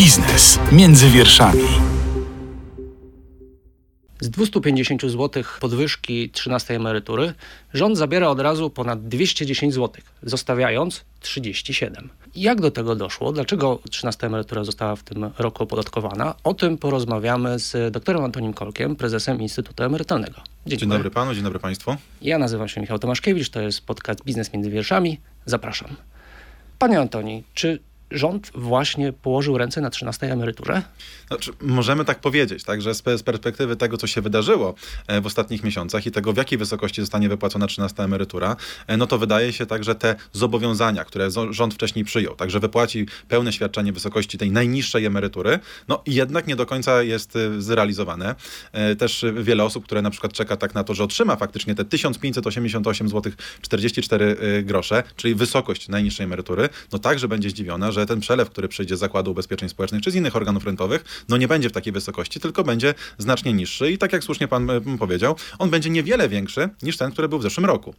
Biznes między wierszami. Z 250 zł podwyżki 13 emerytury rząd zabiera od razu ponad 210 zł, zostawiając 37. Jak do tego doszło? Dlaczego 13 emerytura została w tym roku opodatkowana? O tym porozmawiamy z doktorem Antonim Kolkiem, prezesem Instytutu Emerytalnego. Dzień, dzień dobry panu, dzień dobry państwu. Ja nazywam się Michał Tomaszkiewicz, to jest podcast Biznes między wierszami. Zapraszam. Panie Antoni, czy rząd właśnie położył ręce na 13 emeryturze? Znaczy, możemy tak powiedzieć, tak, że z perspektywy tego, co się wydarzyło e, w ostatnich miesiącach i tego, w jakiej wysokości zostanie wypłacona 13 emerytura, e, no to wydaje się tak, że te zobowiązania, które rząd wcześniej przyjął, także wypłaci pełne świadczenie wysokości tej najniższej emerytury, no jednak nie do końca jest e, zrealizowane. Też wiele osób, które na przykład czeka tak na to, że otrzyma faktycznie te 1588 zł 44 grosze, czyli wysokość najniższej emerytury, no także będzie zdziwiona, że że ten przelew, który przyjdzie z Zakładu Ubezpieczeń Społecznych czy z innych organów rentowych, no nie będzie w takiej wysokości, tylko będzie znacznie niższy i tak jak słusznie pan powiedział, on będzie niewiele większy niż ten, który był w zeszłym roku.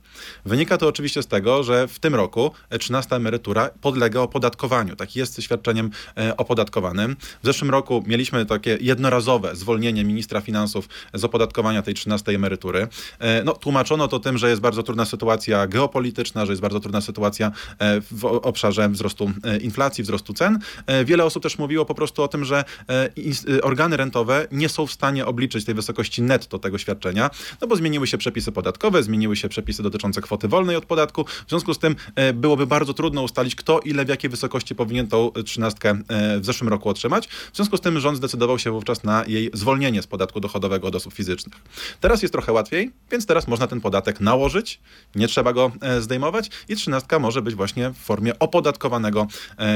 Wynika to oczywiście z tego, że w tym roku 13 emerytura podlega opodatkowaniu. Tak jest świadczeniem e, opodatkowanym. W zeszłym roku mieliśmy takie jednorazowe zwolnienie ministra finansów z opodatkowania tej 13 emerytury. E, no, tłumaczono to tym, że jest bardzo trudna sytuacja geopolityczna, że jest bardzo trudna sytuacja e, w obszarze wzrostu inflacji, inflacji, wzrostu cen. E, wiele osób też mówiło po prostu o tym, że e, e, organy rentowe nie są w stanie obliczyć tej wysokości netto tego świadczenia, no bo zmieniły się przepisy podatkowe, zmieniły się przepisy dotyczące kwoty wolnej od podatku. W związku z tym byłoby bardzo trudno ustalić, kto ile w jakiej wysokości powinien tą trzynastkę w zeszłym roku otrzymać. W związku z tym rząd zdecydował się wówczas na jej zwolnienie z podatku dochodowego od osób fizycznych. Teraz jest trochę łatwiej, więc teraz można ten podatek nałożyć, nie trzeba go zdejmować i trzynastka może być właśnie w formie opodatkowanego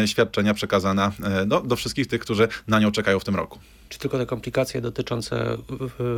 świadczenia przekazana e, do, do wszystkich tych, którzy na nią czekają w tym roku. Czy tylko te komplikacje dotyczące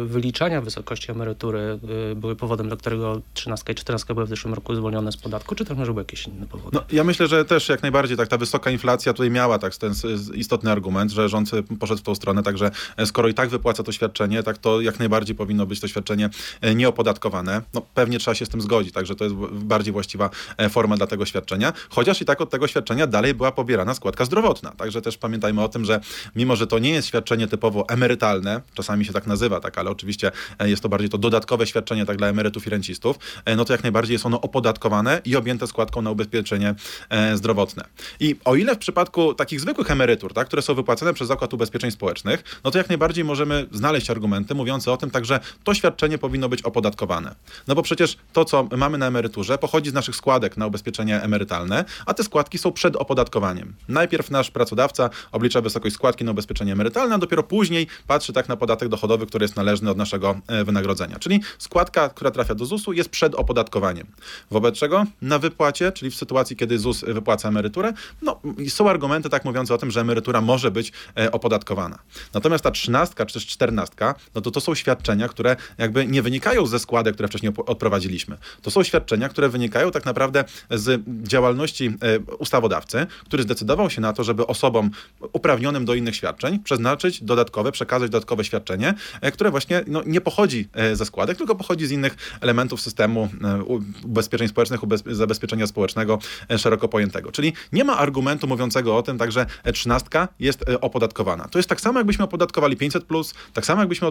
wyliczania wysokości emerytury y, były powodem, dla którego 13 i 14 były w zeszłym roku zwolnione z podatku, czy też może były jakieś inne powody? No, ja myślę, że też jak najbardziej tak ta wysoka inflacja tutaj miała tak ten istotny argument, że rząd poszedł w tą stronę, także e, skoro i tak wypłaca to świadczenie, tak to jak najbardziej powinno być to świadczenie e, nieopodatkowane. No, pewnie trzeba się z tym zgodzić, także to jest bardziej właściwa forma dla tego świadczenia, chociaż i tak od tego świadczenia dalej była pobierana składka zdrowotna. Także też pamiętajmy o tym, że mimo, że to nie jest świadczenie typowo emerytalne, czasami się tak nazywa, tak, ale oczywiście e, jest to bardziej to dodatkowe świadczenie tak dla emerytów i rencistów, e, no to jak najbardziej jest ono opodatkowane i objęte składką na ubezpieczenie e, zdrowotne. I o ile w przypadku takich zwykłych emerytur, tak, które są wypłacane przez Zakład Ubezpieczeń Społecznych, no to jak najbardziej możemy znaleźć argumenty mówiące o tym, także to świadczenie powinno być opodatkowane. No bo przecież to, co mamy na emeryturze, pochodzi z naszych składek na ubezpieczenie emerytalne, a te składki są przed opodatkowaniem. Najpierw nasz pracodawca oblicza wysokość składki na ubezpieczenie emerytalne, a dopiero później patrzy tak na podatek dochodowy, który jest należny od naszego e, wynagrodzenia. Czyli składka, która trafia do ZUS-u jest przed opodatkowaniem. Wobec czego na wypłacie, czyli w sytuacji, kiedy ZUS wypłaca emeryturę, no są argumenty tak mówiące o tym, że emerytura może być e, opodatkowana. Natomiast ta trzynastka czy też czternastka, no to to są świadczenia, które jakby nie wynikają ze składek, które wcześniej odprowadziliśmy. To są świadczenia, które wynikają tak naprawdę z działalności e, ustawodawcy, który zdecydował się na to, żeby osobom uprawnionym do innych świadczeń przeznaczyć dodatkowe, przekazać dodatkowe świadczenie, e, które właśnie no, nie pochodzi e, ze składek, tylko pochodzi z innych elementów systemu e, ubezpieczeń społecznych, zabezpieczenia społecznego szeroko pojętego. Czyli nie ma argumentu mówiącego o tym, także trzynastka jest opodatkowana. To jest tak samo, jakbyśmy opodatkowali 500, tak samo jakbyśmy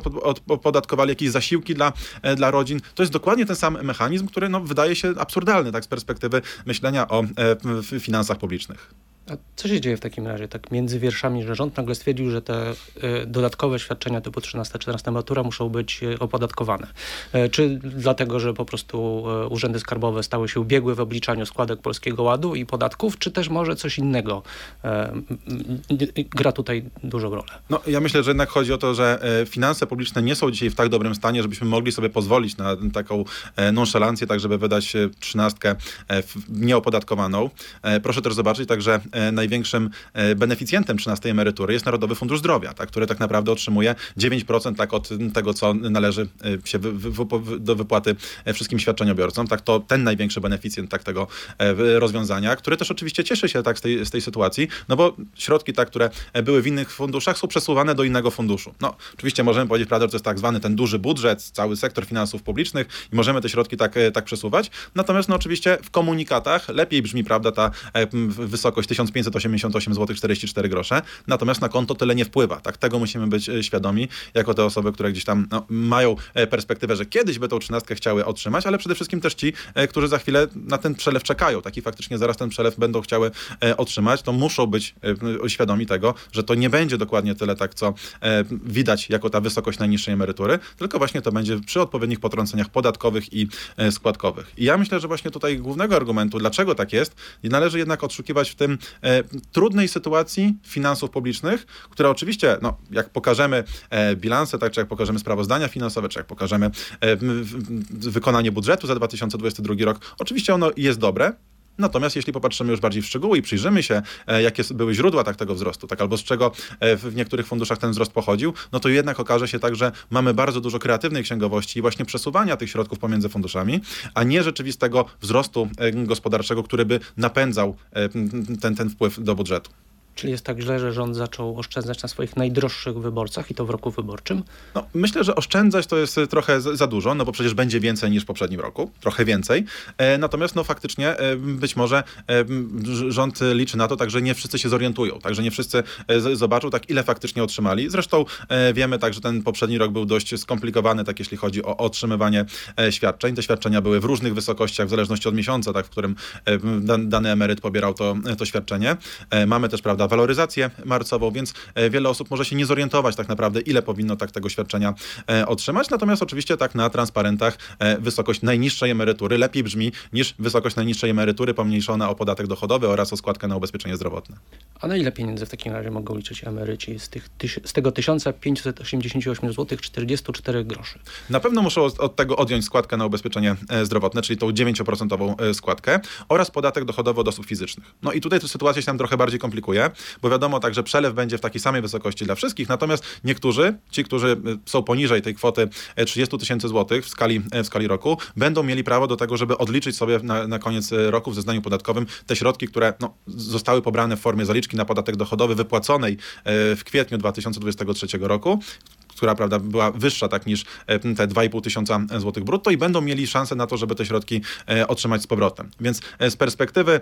opodatkowali jakieś zasiłki dla, dla rodzin. To jest dokładnie ten sam mechanizm, który no, wydaje się absurdalny tak, z perspektywy myślenia o finansach publicznych. A co się dzieje w takim razie, tak między wierszami, że rząd nagle stwierdził, że te y, dodatkowe świadczenia typu 13-14 emerytura muszą być y, opodatkowane? Y, czy dlatego, że po prostu urzędy skarbowe stały się ubiegłe w obliczaniu składek Polskiego Ładu i podatków, czy też może coś innego gra tutaj dużą rolę? No, ja myślę, że jednak chodzi o to, że finanse publiczne nie są dzisiaj w tak dobrym stanie, żebyśmy mogli sobie pozwolić na taką nonszalancję, tak żeby wydać trzynastkę nieopodatkowaną. Proszę też zobaczyć także E, największym e, beneficjentem 13 emerytury jest Narodowy Fundusz Zdrowia, tak, który tak naprawdę otrzymuje 9% tak, od tego, co należy e, się do wypłaty wszystkim świadczeniobiorcom. Tak, to ten największy beneficjent tak, tego rozwiązania, który też oczywiście cieszy się tak, z, tej, z tej sytuacji, no bo środki, tak, które były w innych funduszach, są przesuwane do innego funduszu. No, oczywiście możemy powiedzieć, prawda, że to jest tak zwany ten duży budżet, cały sektor finansów publicznych i możemy te środki tak, tak przesuwać. Natomiast no, oczywiście w komunikatach lepiej brzmi, prawda, ta wysokość 1000 1588 zł 44 grosze, natomiast na konto tyle nie wpływa. Tak, tego musimy być e, świadomi, jako te osoby, które gdzieś tam no, mają e, perspektywę, że kiedyś by tą trzynastkę chciały otrzymać, ale przede wszystkim też ci, e, którzy za chwilę na ten przelew czekają, taki faktycznie zaraz ten przelew będą chciały otrzymać, to muszą być świadomi tego, że to nie będzie dokładnie tyle tak, co widać jako ta wysokość najniższej emerytury, tylko właśnie to będzie przy odpowiednich potrąceniach podatkowych i składkowych. I ja myślę, że właśnie tutaj głównego argumentu, dlaczego tak jest, należy jednak odszukiwać w tym trudnej sytuacji finansów publicznych, które oczywiście, no, jak pokażemy e, bilanse, tak, czy jak pokażemy sprawozdania finansowe, czy jak pokażemy e, wykonanie budżetu za 2022 rok, oczywiście ono jest dobre, Natomiast jeśli popatrzymy już bardziej w szczegóły i przyjrzymy się, e, jakie były źródła tak tego wzrostu, tak albo z czego e, w niektórych funduszach ten wzrost pochodził, no to jednak okaże się tak, że mamy bardzo dużo kreatywnej księgowości i właśnie przesuwania tych środków pomiędzy funduszami, a nie rzeczywistego wzrostu e, gospodarczego, który by napędzał ten, ten wpływ do budżetu. Czyli jest tak źle, że rząd zaczął oszczędzać na swoich najdroższych wyborcach i to w roku wyborczym. No, myślę, że oszczędzać to jest e, trochę za dużo, no bo przecież będzie więcej niż w poprzednim roku, trochę więcej. E, natomiast no faktycznie e, być może e, rząd liczy na to, tak, że nie wszyscy się zorientują, także nie wszyscy e, zobaczą, tak ile faktycznie otrzymali. Zresztą e, wiemy tak, że ten poprzedni rok był dość skomplikowany, tak jeśli chodzi o otrzymywanie świadczeń. Te świadczenia były w różnych wysokościach, w zależności od miesiąca, tak, w którym dany emeryt pobierał to, to świadczenie. Mamy też, prawda, waloryzację marcową, więc e, wiele osób może się nie zorientować tak naprawdę, ile powinno tak tego świadczenia e, otrzymać. Natomiast oczywiście tak na transparentach e, wysokość najniższej emerytury lepiej brzmi niż wysokość najniższej emerytury pomniejszona o podatek dochodowy oraz o składkę na ubezpieczenie zdrowotne. A na ile pieniędzy w takim razie mogą liczyć emeryci z, tych, z tego 1588 zł 44 groszy? Na pewno muszą od- tego odjąć składkę na ubezpieczenie zdrowotne, czyli tą 9% e, składkę oraz podatek dochodowy od osób fizycznych. No i tutaj ta sytuacja się nam trochę bardziej komplikuje, bo wiadomo tak, że przelew będzie w takiej samej wysokości dla wszystkich, natomiast niektórzy, ci, którzy e, są poniżej tej kwoty e, 30 tysięcy złotych w skali, e, w skali roku, będą mieli prawo do tego, żeby odliczyć sobie na, na koniec e, roku w zeznaniu podatkowym te środki, które no, zostały pobrane w formie zaliczki na podatek dochodowy wypłaconej e, w kwietniu 2023 roku która prawda, była wyższa tak niż e, te 2,5 tysiąca złotych brutto i będą mieli szansę na to, żeby te środki e, otrzymać z powrotem. Więc e, z perspektywy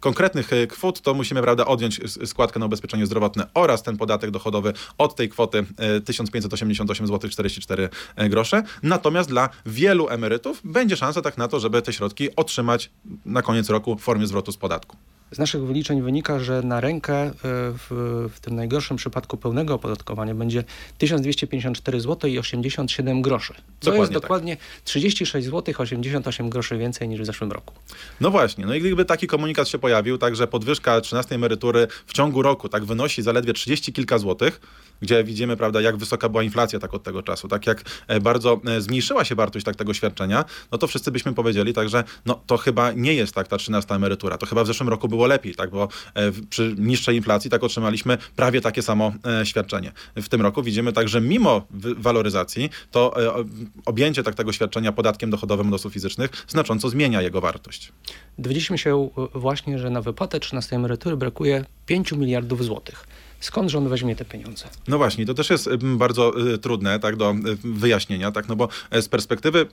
konkretnych kwot to musimy prawda, odjąć składkę na ubezpieczenie zdrowotne oraz ten podatek dochodowy od tej kwoty e, 1588 zł 44 grosze. Natomiast dla wielu emerytów będzie szansa tak na to, żeby te środki otrzymać na koniec roku w formie zwrotu z podatku. Z naszych wyliczeń wynika, że na rękę y, w, w tym najgorszym przypadku pełnego opodatkowania będzie 1254 zł i 87 groszy. Co Dokładnie jest tak. dokładnie 36 zł 88 groszy więcej niż w zeszłym roku. No właśnie, no i gdyby taki komunikat się pojawił, tak, że podwyżka 13 emerytury w ciągu roku tak wynosi zaledwie 30 kilka złotych, gdzie widzimy, prawda, jak wysoka była inflacja tak od tego czasu, tak jak e, bardzo e, zmniejszyła się wartość tak tego świadczenia, no to wszyscy byśmy powiedzieli, także no to chyba nie jest tak ta 13 emerytura, to chyba w zeszłym roku było lepiej, tak, bo e, przy niższej inflacji tak otrzymaliśmy prawie takie samo świadczenie. W tym roku widzimy tak, że mimo waloryzacji, to objęcie tak tego świadczenia podatkiem dochodowym od osób fizycznych znacząco zmienia jego wartość. Dowiedzieliśmy się właśnie, że na wypłatę 13 emerytury brakuje 5 miliardów złotych. Skąd rząd weźmie te pieniądze? No właśnie, to też jest bardzo y, trudne tak, do wyjaśnienia, tak, no bo e, z perspektywy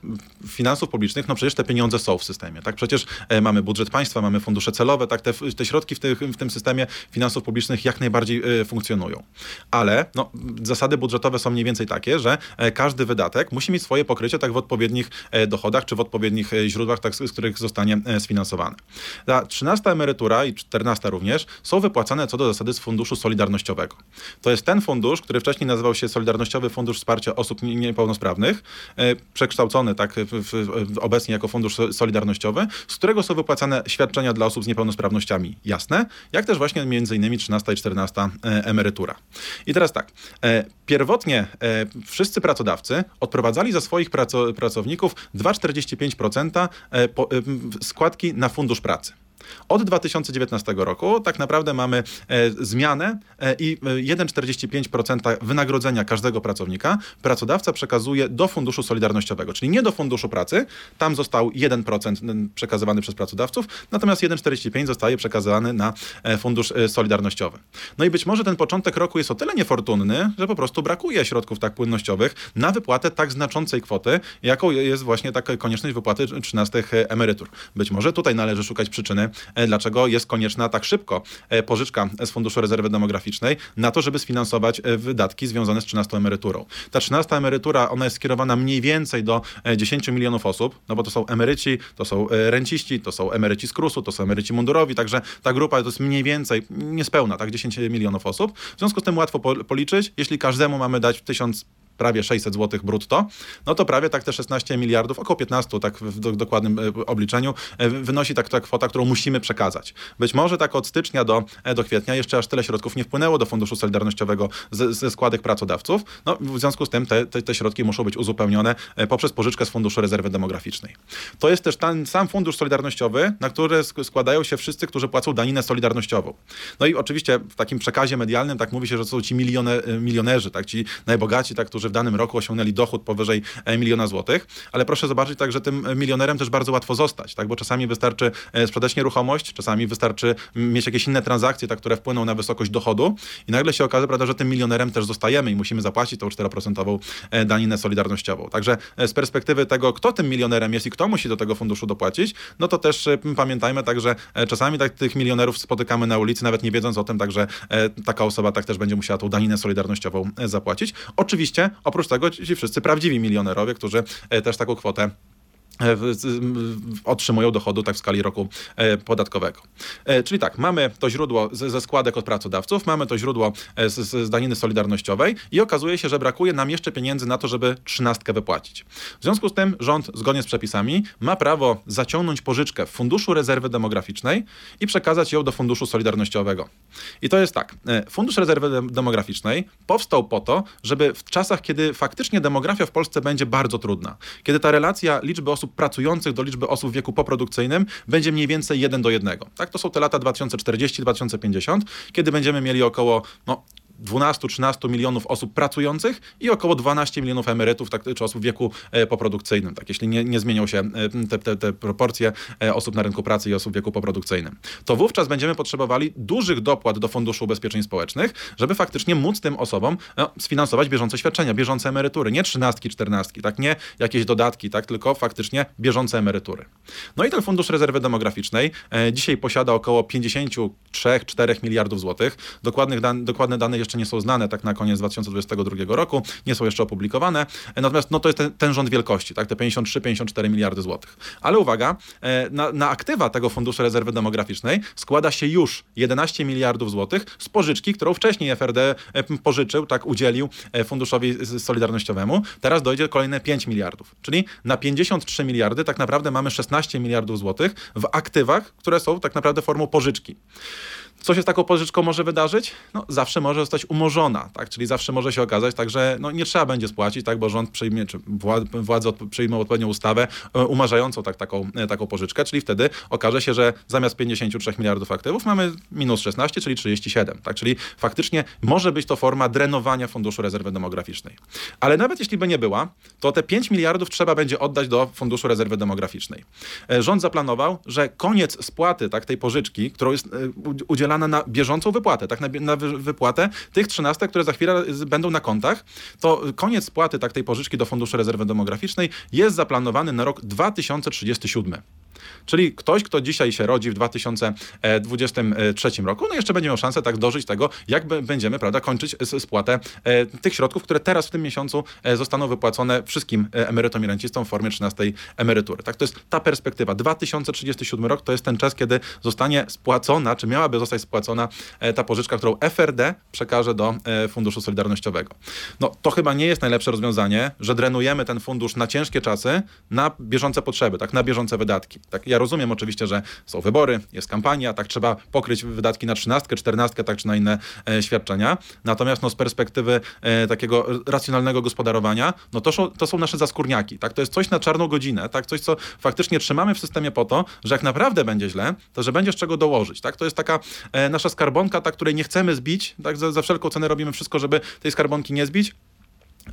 finansów publicznych, no przecież te pieniądze są w systemie, tak, przecież e, mamy budżet państwa, mamy fundusze celowe, tak, te, te środki w, tych, w tym systemie finansów publicznych jak najbardziej y, funkcjonują. Ale no, zasady budżetowe są mniej więcej takie, że e, każdy wydatek musi mieć swoje pokrycie tak w odpowiednich e, dochodach, czy w odpowiednich e, źródłach, tak, z których zostanie e, sfinansowane. Ta 13 emerytura i 14 również są wypłacane co do zasady z Funduszu Solidarnościowego. To jest ten fundusz, który wcześniej nazywał się Solidarnościowy Fundusz Wsparcia Osób Nie- Niepełnosprawnych, e, przekształcony tak w, obecnie jako Fundusz Solidarnościowy, z którego są wypłacane świadczenia dla osób z niepełnosprawnościami jasne, jak też właśnie między innymi 13 i 14 e, emerytura. I teraz tak, e, pierwotnie wszyscy pracodawcy odprowadzali za swoich praco, pracowników 2,45% e, po, e, m, składki na Fundusz Pracy. Od 2019 roku tak naprawdę mamy e, zmianę e, i e, 1,45% wynagrodzenia każdego pracownika pracodawca przekazuje do Funduszu Solidarnościowego, czyli nie do Funduszu Pracy, tam został 1% n- przekazywany przez pracodawców, natomiast 1,45% zostaje przekazany na e, Fundusz e, Solidarnościowy. No i być może ten początek roku jest o tyle niefortunny, że po prostu brakuje środków tak płynnościowych na wypłatę tak znaczącej kwoty, jaką jest właśnie taka konieczność wypłaty 13 emerytur. Być może tutaj należy szukać przyczyny dlaczego jest konieczna tak szybko pożyczka z Funduszu Rezerwy Demograficznej na to, żeby sfinansować wydatki związane z 13 emeryturą. Ta 13 emerytura, ona jest skierowana mniej więcej do 10 milionów osób, no bo to są emeryci, to są renciści, to są emeryci z KRUS-u, to są emeryci mundurowi, także ta grupa to jest mniej więcej, niespełna, tak, 10 milionów osób. W związku z tym łatwo policzyć, jeśli każdemu mamy dać 1000 prawie 600 zł brutto, no to prawie tak te 16 miliardów, około 15 tak w do, dokładnym e, obliczeniu, e, wynosi tak ta kwota, którą musimy przekazać. Być może tak od stycznia do, e, do kwietnia jeszcze aż tyle środków nie wpłynęło do Funduszu Solidarnościowego ze, ze składek pracodawców, no w związku z tym te, te, te środki muszą być uzupełnione poprzez pożyczkę z Funduszu Rezerwy Demograficznej. To jest też ten sam Fundusz Solidarnościowy, na który składają się wszyscy, którzy płacą daninę solidarnościową. No i oczywiście w takim przekazie medialnym tak mówi się, że to są ci milione, milionerzy, tak, ci najbogaci, tak, którzy danym roku osiągnęli dochód powyżej e, miliona złotych, ale proszę zobaczyć tak, że tym milionerem też bardzo łatwo zostać, tak, bo czasami wystarczy e, sprzedać nieruchomość, czasami wystarczy mieć jakieś inne transakcje, tak, które wpłyną na wysokość dochodu i nagle się okaże, prawda, że tym milionerem też zostajemy i musimy zapłacić tą 4% e, daninę solidarnościową. Także z perspektywy tego, kto tym milionerem jest i kto musi do tego funduszu dopłacić, no to też pamiętajmy tak, że czasami tak tych milionerów spotykamy na ulicy, nawet nie wiedząc o tym, także taka osoba tak też będzie musiała tą daninę solidarnościową zapłacić. Oczywiście Oprócz tego ci wszyscy prawdziwi milionerowie, którzy e, też taką kwotę otrzymują dochodu tak w skali roku e, podatkowego. Czyli tak, mamy to źródło ze składek od pracodawców, mamy to źródło z, daniny solidarnościowej i okazuje się, że brakuje nam jeszcze pieniędzy na to, żeby trzynastkę wypłacić. W związku z tym rząd, zgodnie z przepisami, ma prawo zaciągnąć pożyczkę w Funduszu Rezerwy Demograficznej i przekazać ją do Funduszu Solidarnościowego. I to jest tak. E, Fundusz Rezerwy Demograficznej powstał po to, żeby w czasach, kiedy faktycznie demografia w Polsce będzie bardzo trudna, kiedy ta relacja liczby osób pracujących do liczby osób w wieku poprodukcyjnym będzie mniej więcej 1 do 1. Tak, to są te lata 2040-2050, kiedy będziemy mieli około no, 12-13 milionów osób pracujących i około 12 milionów emerytów tak, czy osób w wieku e, poprodukcyjnym, tak, jeśli nie, nie zmienią się e, te, te, te proporcje e, osób na rynku pracy i osób w wieku poprodukcyjnym. To wówczas będziemy potrzebowali dużych dopłat do Funduszu Ubezpieczeń Społecznych, żeby faktycznie móc tym osobom no, sfinansować bieżące świadczenia, bieżące emerytury, nie trzynastki, czternastki, tak, nie jakieś dodatki, tak, tylko faktycznie bieżące emerytury. No i ten Fundusz Rezerwy Demograficznej dzisiaj posiada około 53-4 miliardów złotych. Dokładnych dan dokładne dane jeszcze jeszcze nie są znane tak na koniec 2022 roku, nie są jeszcze opublikowane. Natomiast no, to jest ten, ten rząd wielkości, tak, te 53-54 miliardy złotych. Ale uwaga, e, na, na aktywa tego Funduszu Rezerwy Demograficznej składa się już 11 miliardów złotych z pożyczki, którą wcześniej FRD e, pożyczył, tak udzielił e, Funduszowi Solidarnościowemu. Teraz dojdzie kolejne 5 miliardów. Czyli na 53 miliardy tak naprawdę mamy 16 miliardów złotych w aktywach, które są tak naprawdę formą pożyczki. Co się z taką pożyczką może wydarzyć? No, zawsze może zostać umorzona, tak? czyli zawsze może się okazać tak, że no, nie trzeba będzie spłacić, tak? bo rząd przyjmie, czy władze przyjmą odpowiednią ustawę e, umarzającą tak, taką, e, taką pożyczkę, czyli wtedy okaże się, że zamiast 53 miliardów aktywów mamy minus 16, czyli 37, tak? czyli faktycznie może być to forma drenowania Funduszu Rezerwy Demograficznej. Ale nawet jeśli by nie była, to te 5 miliardów trzeba będzie oddać do Funduszu Rezerwy Demograficznej. E, rząd zaplanował, że koniec spłaty tak, tej pożyczki, którą jest udzielana na bieżącą wypłatę, tak, na, na wypłatę tych trzynastek, które za chwilę będą na kontach, to koniec spłaty tak, tej pożyczki do Funduszu Rezerwy Demograficznej jest zaplanowany na rok 2037. Czyli ktoś, kto dzisiaj się rodzi w 2023 roku, no jeszcze będzie miał szansę tak dożyć tego, jak będziemy, prawda, kończyć spłatę e, tych środków, które teraz w tym miesiącu e, zostaną wypłacone wszystkim e, emerytom i rencistom w formie 13 emerytury. Tak, to jest ta perspektywa. 2037 rok to jest ten czas, kiedy zostanie spłacona, czy miałaby zostać spłacona ta pożyczka, którą FRD przekaże do Funduszu Solidarnościowego. No to chyba nie jest najlepsze rozwiązanie, że drenujemy ten fundusz na ciężkie czasy, na bieżące potrzeby, tak, na bieżące wydatki. Tak, ja rozumiem oczywiście, że są wybory, jest kampania, tak trzeba pokryć wydatki na trzynastkę, czternastkę, tak czy na inne e, świadczenia. Natomiast no, z perspektywy e, takiego racjonalnego gospodarowania, no to, są, to są nasze zaskórniaki. Tak? To jest coś na czarną godzinę, tak? coś, co faktycznie trzymamy w systemie po to, że jak naprawdę będzie źle, to że będzie z czego dołożyć. Tak? To jest taka e, nasza skarbonka, ta, której nie chcemy zbić, tak? za, za wszelką cenę robimy wszystko, żeby tej skarbonki nie zbić,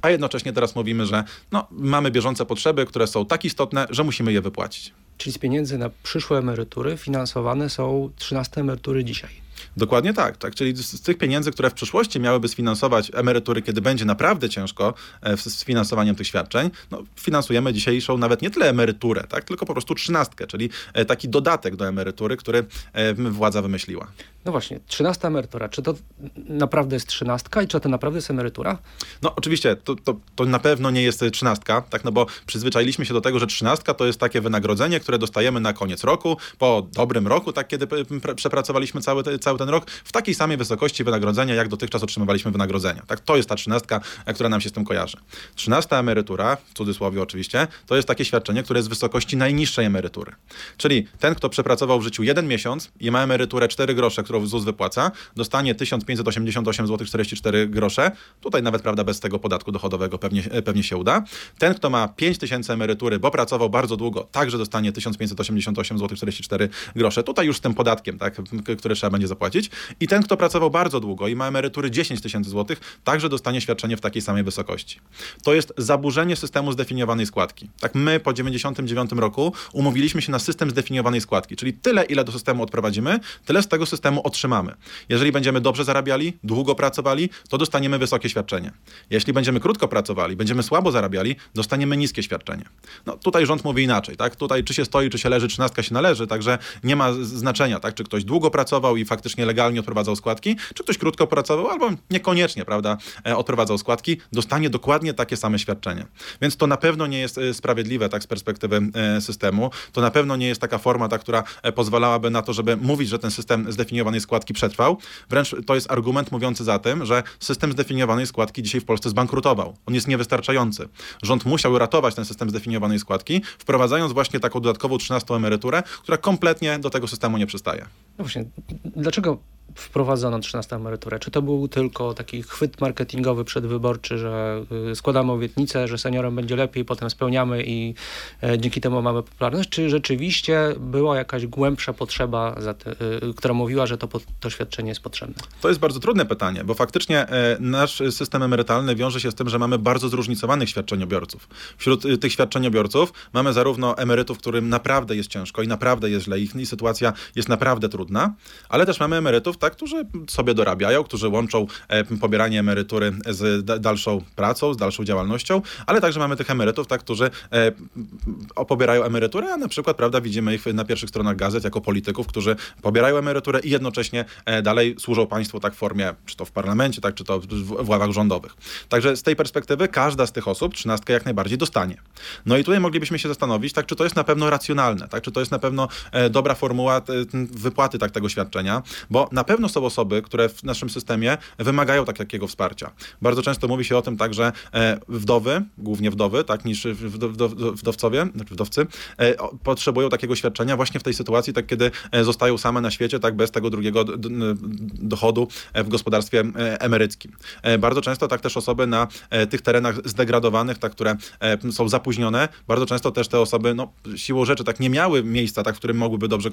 a jednocześnie teraz mówimy, że no, mamy bieżące potrzeby, które są tak istotne, że musimy je wypłacić. Czyli z pieniędzy na przyszłe emerytury finansowane są 13 emerytury dzisiaj. Dokładnie tak, tak. Czyli z, z tych pieniędzy, które w przyszłości miałyby sfinansować emerytury, kiedy będzie naprawdę ciężko e, z, finansowaniem tych świadczeń, no, finansujemy dzisiejszą nawet nie tyle emeryturę, tak, tylko po prostu trzynastkę, czyli e, taki dodatek do emerytury, który e, władza wymyśliła. No właśnie, trzynasta emerytura. Czy to naprawdę jest trzynastka i czy to naprawdę jest emerytura? No oczywiście, to, to, to na pewno nie jest trzynastka, tak, no bo przyzwyczailiśmy się do tego, że trzynastka to jest takie wynagrodzenie, które dostajemy na koniec roku, po dobrym roku, tak, kiedy przepracowaliśmy cały, cały ten rok, w takiej samej wysokości wynagrodzenia, jak dotychczas otrzymywaliśmy wynagrodzenia. Tak, to jest ta trzynastka, e, która nam się z tym kojarzy. Trzynasta emerytura, w cudzysłowie oczywiście, to jest takie świadczenie, które jest w wysokości najniższej emerytury. Czyli ten, kto przepracował w życiu jeden miesiąc i ma emeryturę 4 grosze, którą ZUS wypłaca, dostanie 1588 zł 44 grosze. Tutaj nawet, prawda, bez tego podatku dochodowego pewnie, e, pewnie się uda. Ten, kto ma 5000 emerytury, bo pracował bardzo długo, także dostanie 1588 zł 44 grosze. Tutaj już z tym podatkiem, tak, który trzeba będzie zapłacić. I ten, kto pracował bardzo długo i ma emerytury 10 tysięcy złotych, także dostanie świadczenie w takiej samej wysokości. To jest zaburzenie systemu zdefiniowanej składki. Tak my po 99 roku umówiliśmy się na system zdefiniowanej składki, czyli tyle, ile do systemu odprowadzimy, tyle z tego systemu otrzymamy. Jeżeli będziemy dobrze zarabiali, długo pracowali, to dostaniemy wysokie świadczenie. Jeśli będziemy krótko pracowali, będziemy słabo zarabiali, dostaniemy niskie świadczenie. No tutaj rząd mówi inaczej, tak? Tutaj czy się stoi, czy się leży, trzynastka się należy, także nie ma znaczenia, tak? Czy ktoś długo pracował i faktycznie legalnie odprowadzał składki, czy ktoś krótko pracował, albo niekoniecznie, prawda, e, odprowadzał składki, dostanie dokładnie takie same świadczenie. Więc to na pewno nie jest e, sprawiedliwe, tak, z perspektywy e, systemu. To na pewno nie jest taka forma, ta, która pozwalałaby na to, żeby mówić, że ten system zdefiniowanej składki przetrwał. Wręcz to jest argument mówiący za tym, że system zdefiniowanej składki dzisiaj w Polsce zbankrutował. On jest niewystarczający. Rząd musiał ratować ten system zdefiniowanej składki, wprowadzając właśnie taką dodatkową 13 emeryturę, która kompletnie do tego systemu nie przystaje. No właśnie, dlaczego wprowadzono 13 emeryturę? Czy to był tylko taki chwyt marketingowy przedwyborczy, że y, składamy obietnicę, że seniorom będzie lepiej, potem spełniamy i e, dzięki temu mamy popularność? Czy rzeczywiście była jakaś głębsza potrzeba, te, y, która mówiła, że to, to świadczenie jest potrzebne? To jest bardzo trudne pytanie, bo faktycznie e, nasz system emerytalny wiąże się z tym, że mamy bardzo zróżnicowanych świadczeniobiorców. Wśród y, tych świadczeniobiorców mamy zarówno emerytów, którym naprawdę jest ciężko i naprawdę jest źle, ich sytuacja jest naprawdę trudna, ale też mamy emerytów, tak, którzy sobie dorabiają, którzy łączą e, pobieranie emerytury z dalszą pracą, z dalszą działalnością, ale także mamy tych emerytów, tak, którzy e, pobierają emeryturę, a na przykład, prawda, widzimy ich na pierwszych stronach gazet jako polityków, którzy pobierają emeryturę i jednocześnie e, dalej służą państwu tak w formie, czy to w parlamencie, tak, czy to w ławach rządowych. Także z tej perspektywy każda z tych osób trzynastkę jak najbardziej dostanie. No i tutaj moglibyśmy się zastanowić, tak, czy to jest na pewno racjonalne, tak, czy to jest na pewno dobra formuła wypłaty tak, tego świadczenia, bo na pewno są osoby, które w naszym systemie wymagają tak, takiego wsparcia. Bardzo często mówi się o tym tak, że e, wdowy, głównie wdowy, tak, niż wdowcowie, znaczy wdowcy, e, potrzebują takiego świadczenia właśnie w tej sytuacji, tak, kiedy e, zostają same na świecie, tak, bez tego drugiego dochodu w gospodarstwie emeryckim. Bardzo często tak też osoby na tych terenach zdegradowanych, tak, które są zapóźnione, bardzo często też te osoby, no, siłą rzeczy, tak, nie miały miejsca, tak, w którym mogłyby dobrze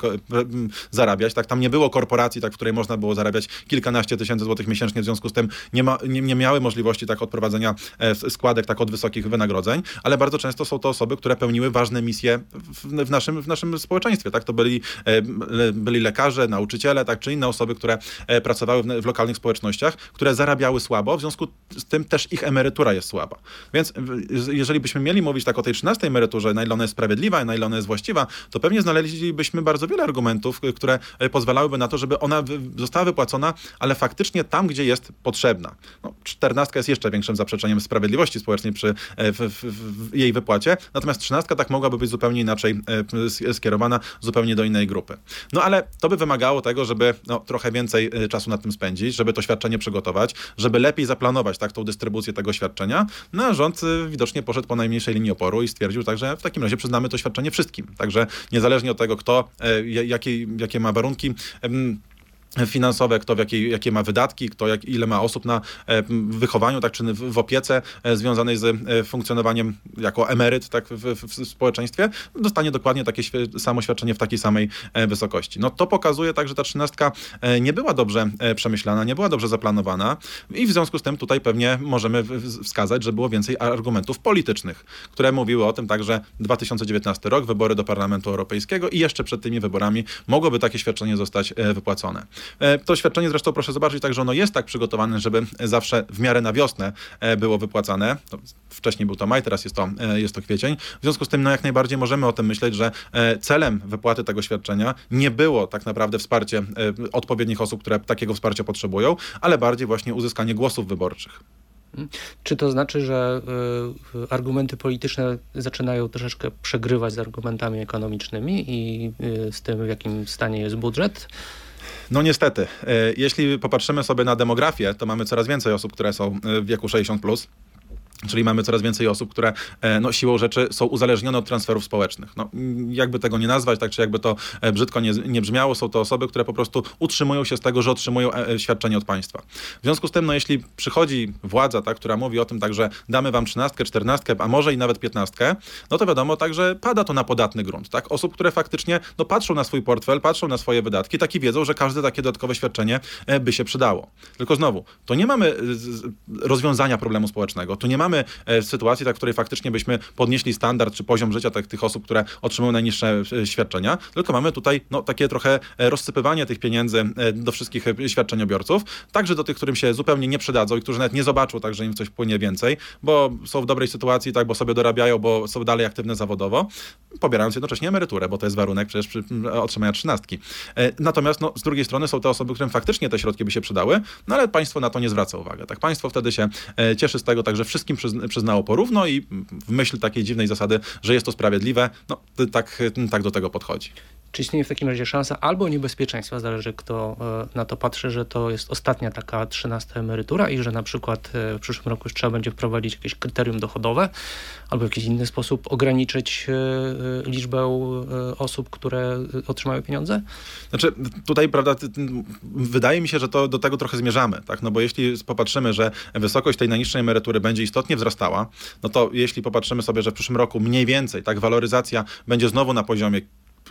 zarabiać, tak, tam nie było korporacji, tak, w której można było zarabiać kilkanaście tysięcy złotych miesięcznie, w związku z tym nie, ma, nie, nie miały możliwości tak odprowadzenia e, składek tak od wysokich wynagrodzeń, ale bardzo często są to osoby, które pełniły ważne misje w, w, naszym, w naszym społeczeństwie. Tak? To byli, e, byli lekarze, nauczyciele, tak? czy inne osoby, które e, pracowały w, w lokalnych społecznościach, które zarabiały słabo, w związku z tym też ich emerytura jest słaba. Więc jeżeli byśmy mieli mówić tak o tej 13 emeryturze, na ile ona jest sprawiedliwa, na ile ona jest właściwa, to pewnie znaleźlibyśmy bardzo wiele argumentów, które pozwalałyby na to, żeby ona została wypłacona, ale faktycznie tam, gdzie jest potrzebna. No, czternastka jest jeszcze większym zaprzeczeniem sprawiedliwości społecznej przy e, w, w, w jej wypłacie, natomiast trzynastka tak mogłaby być zupełnie inaczej e, skierowana, zupełnie do innej grupy. No ale to by wymagało tego, żeby no, trochę więcej e, czasu nad tym spędzić, żeby to świadczenie przygotować, żeby lepiej zaplanować tak, tą dystrybucję tego świadczenia. No a rząd widocznie poszedł po najmniejszej linii oporu i stwierdził także w takim razie przyznamy to świadczenie wszystkim. Także niezależnie od tego, kto, jakie, jakie ma warunki, finansowe, kto w jakiej, jakie ma wydatki, kto jak, ile ma osób na e, wychowaniu, tak, czy w, w opiece e, związanej z e, funkcjonowaniem jako emeryt tak, w, w, społeczeństwie, dostanie dokładnie takie samo świadczenie w takiej samej wysokości. No to pokazuje tak, że ta trzynastka nie była dobrze przemyślana, nie była dobrze zaplanowana i w związku z tym tutaj pewnie możemy wskazać, że było więcej argumentów politycznych, które mówiły o tym tak, że 2019 rok, wybory do Parlamentu Europejskiego i jeszcze przed tymi wyborami mogłoby takie świadczenie zostać wypłacone. E, To świadczenie zresztą proszę zobaczyć, także ono jest tak przygotowane, żeby zawsze w miarę na wiosnę e, było wypłacane. Wcześniej był to maj, teraz jest to, e, jest to kwiecień. W związku z tym no jak najbardziej możemy o tym myśleć, że celem wypłaty tego świadczenia nie było tak naprawdę wsparcie odpowiednich osób, które takiego wsparcia potrzebują, ale bardziej właśnie uzyskanie głosów wyborczych. Czy to znaczy, że y, argumenty polityczne zaczynają troszeczkę przegrywać z argumentami ekonomicznymi i y, z tym, w jakim stanie jest budżet? No niestety, e, jeśli popatrzymy sobie na demografię, to mamy coraz więcej osób, które są e, w wieku 60+. Plus. Czyli mamy coraz więcej osób, które e, no, siłą rzeczy są uzależnione od transferów społecznych. No, jakby tego nie nazwać, tak czy jakby to e, brzydko nie, nie brzmiało, są to osoby, które po prostu utrzymują się z tego, że otrzymują e, świadczenie od państwa. W związku z tym, no, jeśli przychodzi władza, tak, która mówi o tym tak, że damy wam trzynastkę, czternastkę, a może i nawet piętnastkę, no to wiadomo tak, że pada to na podatny grunt. Tak? Osób, które faktycznie no, patrzą na swój portfel, patrzą na swoje wydatki, tak i wiedzą, że każde takie dodatkowe świadczenie by się przydało. Tylko znowu, to nie mamy rozwiązania problemu społecznego, tu nie mamy e, sytuacji, tak, w której faktycznie byśmy podnieśli standard czy poziom życia tak, tych osób, które otrzymują najniższe e, świadczenia, tylko mamy tutaj no, takie trochę e, rozsypywanie tych pieniędzy do wszystkich świadczeniobiorców, także do tych, którym się zupełnie nie przydadzą i którzy nawet nie zobaczą, tak, że im coś płynie więcej, bo są w dobrej sytuacji, tak, bo sobie dorabiają, bo są dalej aktywne zawodowo, pobierając jednocześnie emeryturę, bo to jest warunek przecież przy otrzymania trzynastki. Natomiast no, z drugiej strony są te osoby, którym faktycznie te środki by się przydały, no ale państwo na to nie zwraca uwagi. Tak, państwo wtedy się cieszy z tego, tak, że wszystkim przyzn- przyznało porówno i w myśl takiej dziwnej zasady, że jest to sprawiedliwe, no tak, tak do tego podchodzi. Czy istnieje w takim razie szansa albo niebezpieczeństwa, zależy kto e, na to patrzy, że to jest ostatnia taka trzynasta emerytura i że na przykład e, w przyszłym roku już trzeba będzie wprowadzić jakieś kryterium dochodowe albo w jakiś inny sposób ograniczyć e, liczbę osób, które otrzymają pieniądze? Znaczy, tutaj, prawda, wydaje mi się, że to do tego trochę zmierzamy, tak? No bo jeśli popatrzymy, że wysokość tej najniższej emerytury będzie istotnie wzrastała, no to jeśli popatrzymy sobie, że w przyszłym roku mniej więcej, tak, waloryzacja będzie znowu na poziomie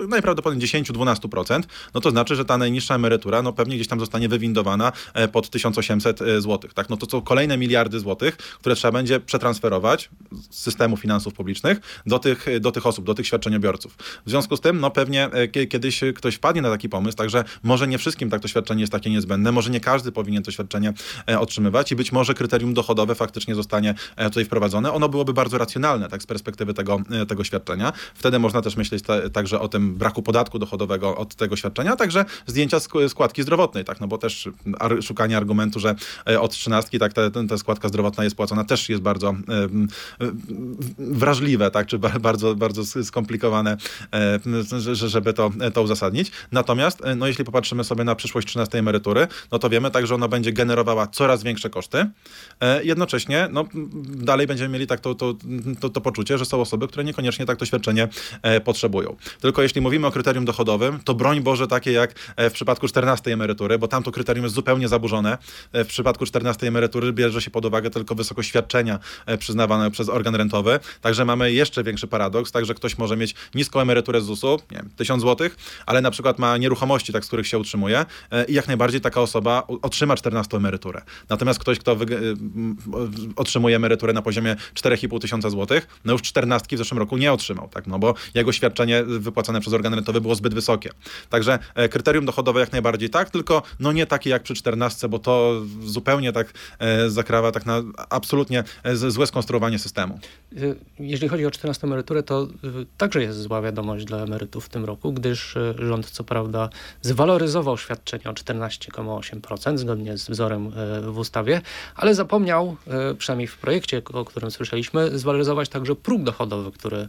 najprawdopodobniej 10-12%, no to znaczy, że ta najniższa emerytura no pewnie gdzieś tam zostanie wywindowana e, pod 1800 zł. Tak? No to są kolejne miliardy złotych, które trzeba będzie przetransferować z systemu finansów publicznych do tych, do tych osób, do tych świadczeniobiorców. W związku z tym, no pewnie e, kie- kiedyś ktoś wpadnie na taki pomysł, także może nie wszystkim tak to świadczenie jest takie niezbędne, może nie każdy powinien to świadczenie e, otrzymywać i być może kryterium dochodowe faktycznie zostanie e, tutaj wprowadzone. Ono byłoby bardzo racjonalne, tak z perspektywy tego, e, tego świadczenia. Wtedy można też myśleć ta, także o tym braku podatku dochodowego od tego świadczenia, także zdjęcia sk- składki zdrowotnej, tak, no bo też szukanie argumentu, że e, od trzynastki tak ta, ta składka zdrowotna jest płacona też jest bardzo wrażliwe, tak, czy ba- bardzo, bardzo skomplikowane, e, że- że- żeby to, to uzasadnić. Natomiast, e, no jeśli popatrzymy sobie na przyszłość 13 emerytury, no to wiemy tak, że ona będzie generowała coraz większe koszty. E, Jednocześnie, no dalej będziemy mieli tak to, to, to, to poczucie, że są osoby, które niekoniecznie tak to świadczenie e, potrzebują. Tylko jeśli mówimy o kryterium dochodowym, to broń Boże takie jak e, w przypadku 14 emerytury, bo tam to kryterium jest zupełnie zaburzone. E, W przypadku 14 emerytury bierze się pod uwagę tylko wysokość świadczenia e, przyznawane przez organ rentowy. Także mamy jeszcze większy paradoks, także ktoś może mieć niską emeryturę z ZUS-u, nie wiem, 1000 zł, ale na przykład ma nieruchomości, tak, z których się utrzymuje i jak najbardziej taka osoba otrzyma 14 emeryturę. Natomiast ktoś, kto otrzymuje emeryturę na poziomie 4,5 tysiąca złotych, no już 14 w zeszłym roku nie otrzymał, tak, no bo jego świadczenie wypłacane przez organy rentowe było zbyt wysokie. Także e, kryterium dochodowe jak najbardziej tak, tylko no nie takie jak przy 14, bo to zupełnie tak e, zakrawa tak na absolutnie e, złe skonstruowanie systemu. Jeżeli chodzi o 14 emeryturę, to także jest zła wiadomość dla emerytów w tym roku, gdyż rząd co prawda zwaloryzował świadczenie o 14,8% zgodnie z wzorem w ustawie, ale zapomniał, przynajmniej w projekcie, o którym słyszeliśmy, zwaloryzować także próg dochodowy, który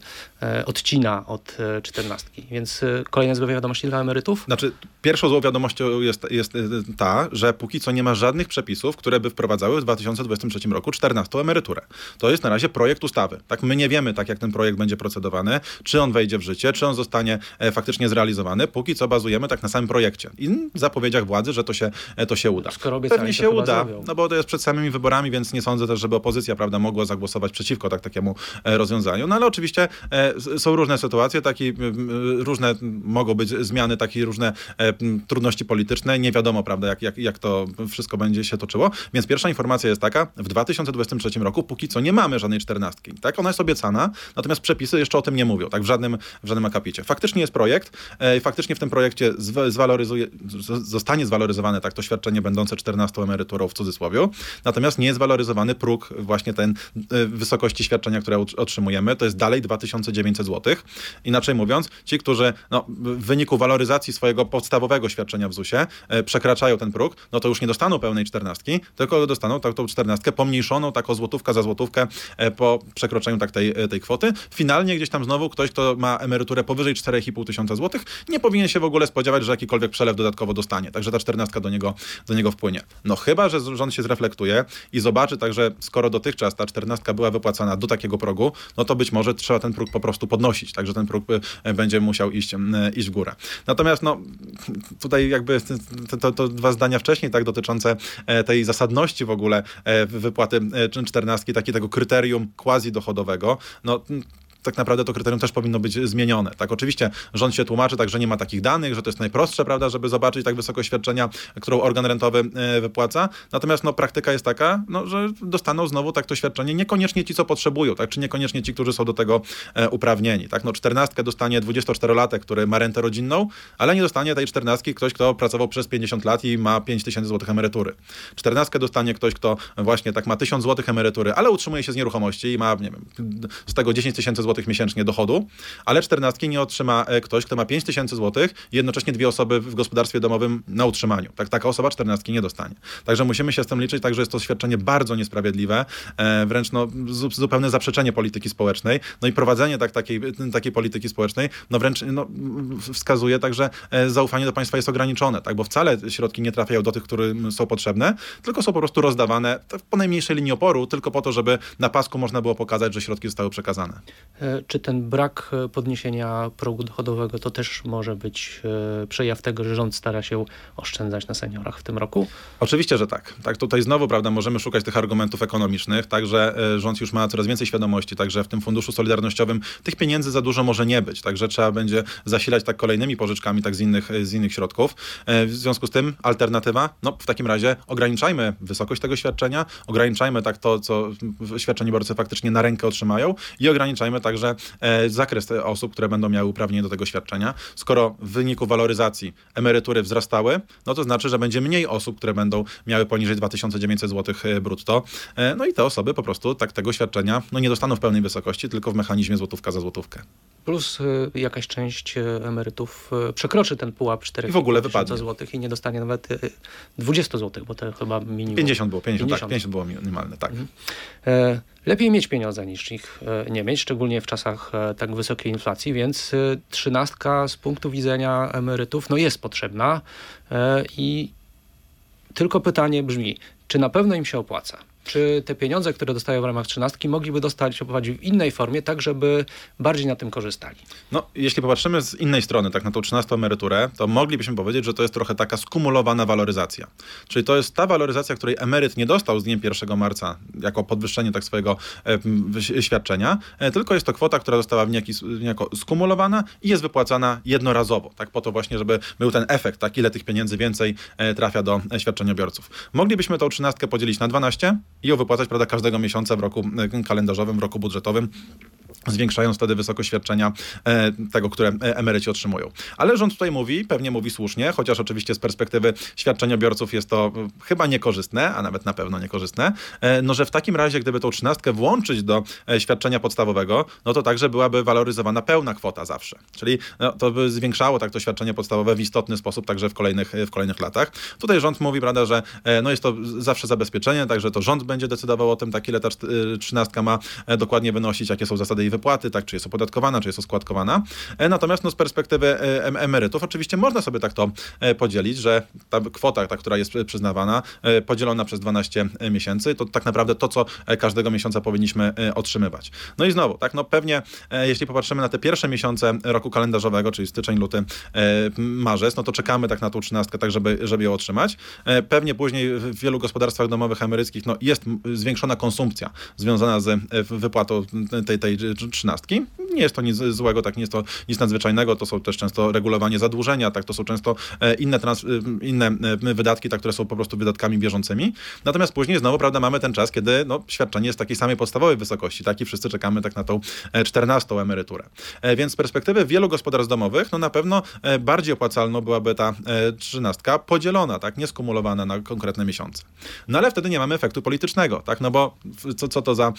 odcina od 14 więc y, kolejna zła wiadomość dla emerytów. Znaczy, pierwszą złą wiadomością jest, jest y, ta, że póki co nie ma żadnych przepisów, które by wprowadzały w 2023 roku 14 emeryturę. To jest na razie projekt ustawy. Tak, my nie wiemy, tak jak ten projekt będzie procedowany, czy on wejdzie w życie, czy on zostanie e, faktycznie zrealizowany. Póki co bazujemy tak na samym projekcie i zapowiedziach władzy, że to się, e, to się uda. Skoro obiecali, Pewnie się uda, no bo to jest przed samymi wyborami, więc nie sądzę też, żeby opozycja prawda, mogła zagłosować przeciwko tak, takiemu e, rozwiązaniu. No ale oczywiście są różne sytuacje. Taki różne mogą być zmiany, takie różne trudności polityczne. Nie wiadomo, prawda, jak, jak, jak to wszystko będzie się toczyło. Więc pierwsza informacja jest taka, w 2023 roku póki co nie mamy żadnej czternastki. Tak? Ona jest obiecana, natomiast przepisy jeszcze o tym nie mówią, tak? W żadnym, w żadnym akapicie. Faktycznie jest projekt, e, faktycznie w tym projekcie zwaloryzuje, zostanie zwaloryzowane tak to świadczenie będące 14 emeryturą w cudzysłowie, natomiast nie jest waloryzowany próg właśnie ten e, wysokości świadczenia, które otrzymujemy, to jest dalej 2900 zł. Inaczej mówiąc, ci, którzy no, w wyniku waloryzacji swojego podstawowego świadczenia w ZUS-ie e, przekraczają ten próg, no to już nie dostaną pełnej czternastki, tylko dostaną tak, tą czternastkę pomniejszoną, taką złotówka za złotówkę e, po przekroczeniu tak tej, e, tej kwoty. Finalnie gdzieś tam znowu ktoś, kto ma emeryturę powyżej 4,5 tysiąca złotych, nie powinien się w ogóle spodziewać, że jakikolwiek przelew dodatkowo dostanie. Także ta czternastka do niego, do niego wpłynie. No chyba, że rząd się zreflektuje i zobaczy także, skoro dotychczas ta czternastka była wypłacana do takiego progu, no to być może trzeba ten próg po prostu podnosić. Także ten próg będzie musiał iść, iść w górę. Natomiast no, tutaj jakby to, to, to dwa zdania wcześniej, tak, dotyczące tej zasadności w ogóle wypłaty czternastki, takiego kryterium quasi dochodowego, no tak naprawdę to kryterium też powinno być zmienione. Tak, oczywiście rząd się tłumaczy tak, że nie ma takich danych, że to jest najprostsze, prawda, żeby zobaczyć tak wysoko świadczenia, którą organ rentowy e, wypłaca. Natomiast no, praktyka jest taka, no, że dostaną znowu tak to świadczenie niekoniecznie ci, co potrzebują, tak, czy niekoniecznie ci, którzy są do tego e, uprawnieni. Tak, no, czternastkę dostanie 24-latek, który ma rentę rodzinną, ale nie dostanie tej czternastki ktoś, kto pracował przez 50 lat i ma 5 tysięcy złotych emerytury. Czternastkę dostanie ktoś, kto właśnie tak ma 1000 złotych emerytury, ale utrzymuje się z nieruchomości i ma, nie wiem, z tego 10 tysięcy złotych zł miesięcznie dochodu, ale czternastki nie otrzyma e, ktoś, kto ma 5 tysięcy złotych i jednocześnie dwie osoby w gospodarstwie domowym na utrzymaniu. Tak, taka osoba czternastki nie dostanie. Także musimy się z tym liczyć, także jest to świadczenie bardzo niesprawiedliwe, e, wręcz no, zupełne zaprzeczenie polityki społecznej, no i prowadzenie tak, takiej, takiej polityki społecznej, no wręcz no, wskazuje także e, zaufanie do państwa jest ograniczone, tak, bo wcale środki nie trafiają do tych, którym są potrzebne, tylko są po prostu rozdawane po najmniejszej linii oporu, tylko po to, żeby na pasku można było pokazać, że środki zostały przekazane czy ten brak e, podniesienia progu dochodowego to też może być e, przejaw tego, że rząd stara się oszczędzać na seniorach w tym roku? Oczywiście, że tak. Tak, tutaj znowu, prawda, możemy szukać tych argumentów ekonomicznych, także rząd już ma coraz więcej świadomości, także w tym funduszu solidarnościowym tych pieniędzy za dużo może nie być, także trzeba będzie zasilać tak kolejnymi pożyczkami, tak z innych, z innych środków. E, w związku z tym alternatywa, no w takim razie ograniczajmy wysokość tego świadczenia, ograniczajmy tak to, co świadczeniobiorcy faktycznie na rękę otrzymają i ograniczajmy także e, zakres osób, które będą miały uprawnienie do tego świadczenia. Skoro w wyniku waloryzacji emerytury wzrastały, no to znaczy, że będzie mniej osób, które będą miały poniżej 2900 zł e, brutto. E, no i te osoby po prostu tak tego świadczenia no nie dostaną w pełnej wysokości, tylko w mechanizmie złotówka za złotówkę. Plus jakaś część emerytów przekroczy ten pułap 4 I w ogóle wypadnie. zł i nie dostanie nawet 20 zł, bo to chyba minimum. 50 było, 50, 50. Tak, 50 było minimalne, tak. Mhm. Lepiej mieć pieniądze niż ich e, nie mieć, szczególnie w czasach e, tak wysokiej inflacji, więc e, trzynastka z punktu widzenia emerytów no jest potrzebna i tylko pytanie brzmi, czy na pewno im się opłaca? Czy te pieniądze, które dostają w ramach trzynastki, mogliby dostać w innej formie, tak żeby bardziej na tym korzystali? No, jeśli popatrzymy z innej strony, tak na tą trzynastą emeryturę, to moglibyśmy powiedzieć, że to jest trochę taka skumulowana waloryzacja. Czyli to jest ta waloryzacja, której emeryt nie dostał z dniem 1 marca jako podwyższenie tak swojego e, świadczenia, e, tylko jest to kwota, która została niejaki, niejako skumulowana i jest wypłacana jednorazowo, tak po to właśnie, żeby był ten efekt, tak ile tych pieniędzy więcej e, trafia do e, świadczeniobiorców. Moglibyśmy tą trzynastkę podzielić na 12, i ją wypłacać prawda, każdego miesiąca w roku kalendarzowym, w roku budżetowym zwiększając wtedy wysokość świadczenia e, tego, które e, emeryci otrzymują. Ale rząd tutaj mówi, pewnie mówi słusznie, chociaż oczywiście z perspektywy świadczeniobiorców jest to chyba niekorzystne, a nawet na pewno niekorzystne, no że w takim razie, gdyby tą trzynastkę włączyć do świadczenia podstawowego, no to także byłaby waloryzowana pełna kwota zawsze. Czyli no, to by zwiększało tak to świadczenie podstawowe w istotny sposób także w kolejnych, w kolejnych latach. Tutaj rząd mówi, prawda, że no jest to zawsze zabezpieczenie, także to rząd będzie decydował o tym, tak ile ta trzynastka ma e, dokładnie wynosić, jakie są zasady jej wypłaty, tak, czy jest opodatkowana, czy jest oskładkowana. E, natomiast no, z perspektywy e, emerytów oczywiście można sobie tak to podzielić, że ta kwota, ta, która jest przyznawana, podzielona przez 12 miesięcy, to tak naprawdę to, co każdego miesiąca powinniśmy otrzymywać. No i znowu, tak, no pewnie jeśli popatrzymy na te pierwsze miesiące roku kalendarzowego, czyli styczeń, luty, marzec, no to czekamy tak na tą trzynastkę, tak żeby, żeby ją otrzymać. Pewnie później w wielu gospodarstwach domowych emeryckich no, jest zwiększona konsumpcja związana z e, wypłatą tej, tej trzynastki. Nie jest to nic złego, tak nie jest to nic nadzwyczajnego, to są też często regulowanie zadłużenia, tak to są często inne, trans, inne wydatki, tak, które są po prostu wydatkami bieżącymi. Natomiast później znowu, prawda, mamy ten czas, kiedy no, świadczenie jest takiej samej podstawowej wysokości, tak, i wszyscy czekamy tak na tą 14 emeryturę. Więc z perspektywy wielu gospodarstw domowych, no na pewno bardziej opłacalną byłaby ta trzynastka podzielona, tak, nie skumulowana na konkretne miesiące. No ale wtedy nie mamy efektu politycznego, tak, no bo co, co to za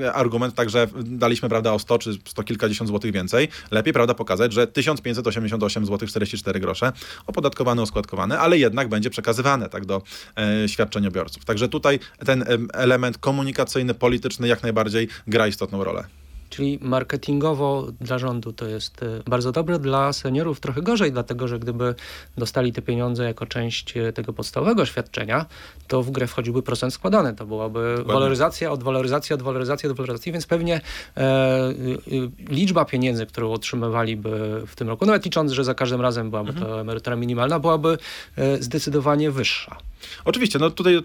e, argument, także daliśmy, prawda, o 100 czy 100 kilkadziesiąt złotych więcej, lepiej, prawda, pokazać, że 1588 zł 44 grosze opodatkowane, oskładkowane, ale jednak będzie przekazywane, tak, do e, świadczeniobiorców. Także tutaj ten element komunikacyjny, polityczny jak najbardziej gra istotną rolę. Czyli marketingowo dla rządu to jest e, bardzo dobre, dla seniorów trochę gorzej, dlatego że gdyby dostali te pieniądze jako część e, tego podstawowego świadczenia, to w grę wchodziłby procent składany. To byłaby Dokładnie. waloryzacja od waloryzacji, od waloryzacji, od waloryzacji, więc pewnie e, e, liczba pieniędzy, którą otrzymywaliby w tym roku, nawet licząc, że za każdym razem byłaby mhm. to emerytura minimalna, byłaby e, zdecydowanie wyższa. Oczywiście, no tutaj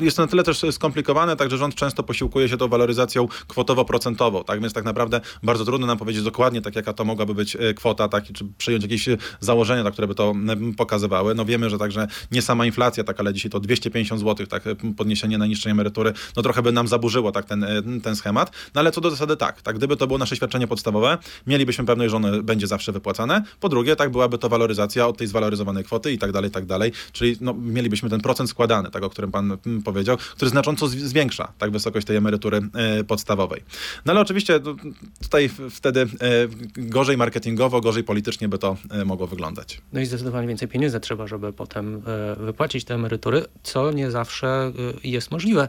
jest to na tyle też skomplikowane, także rząd często posiłkuje się tą waloryzacją kwotowo-procentową, tak? Więc tak naprawdę bardzo trudno nam powiedzieć dokładnie, tak jaka to mogłaby być e, kwota, tak, czy przyjąć jakieś e, założenia, tak, które by to pokazywały. No wiemy, że także nie sama inflacja, tak, ale dzisiaj to 250 zł, tak, e, podniesienie najniższej emerytury, no trochę by nam zaburzyło tak ten, ten schemat, no ale co do zasady tak, tak, gdyby to było nasze świadczenie podstawowe, mielibyśmy pewność, że ono będzie zawsze wypłacane, po drugie, tak, byłaby to waloryzacja od tej zwaloryzowanej kwoty i tak dalej, i tak dalej, czyli no, mielibyśmy ten procent składany, tak, o którym pan powiedział, który znacząco zwiększa tak, wysokość tej emerytury e, podstawowej. No ale oczywiście no, tutaj wtedy e, gorzej marketingowo, gorzej politycznie by to e, mogło wyglądać. No i zdecydowanie więcej pieniędzy trzeba, żeby potem wypłacić te emerytury, co nie zawsze jest możliwe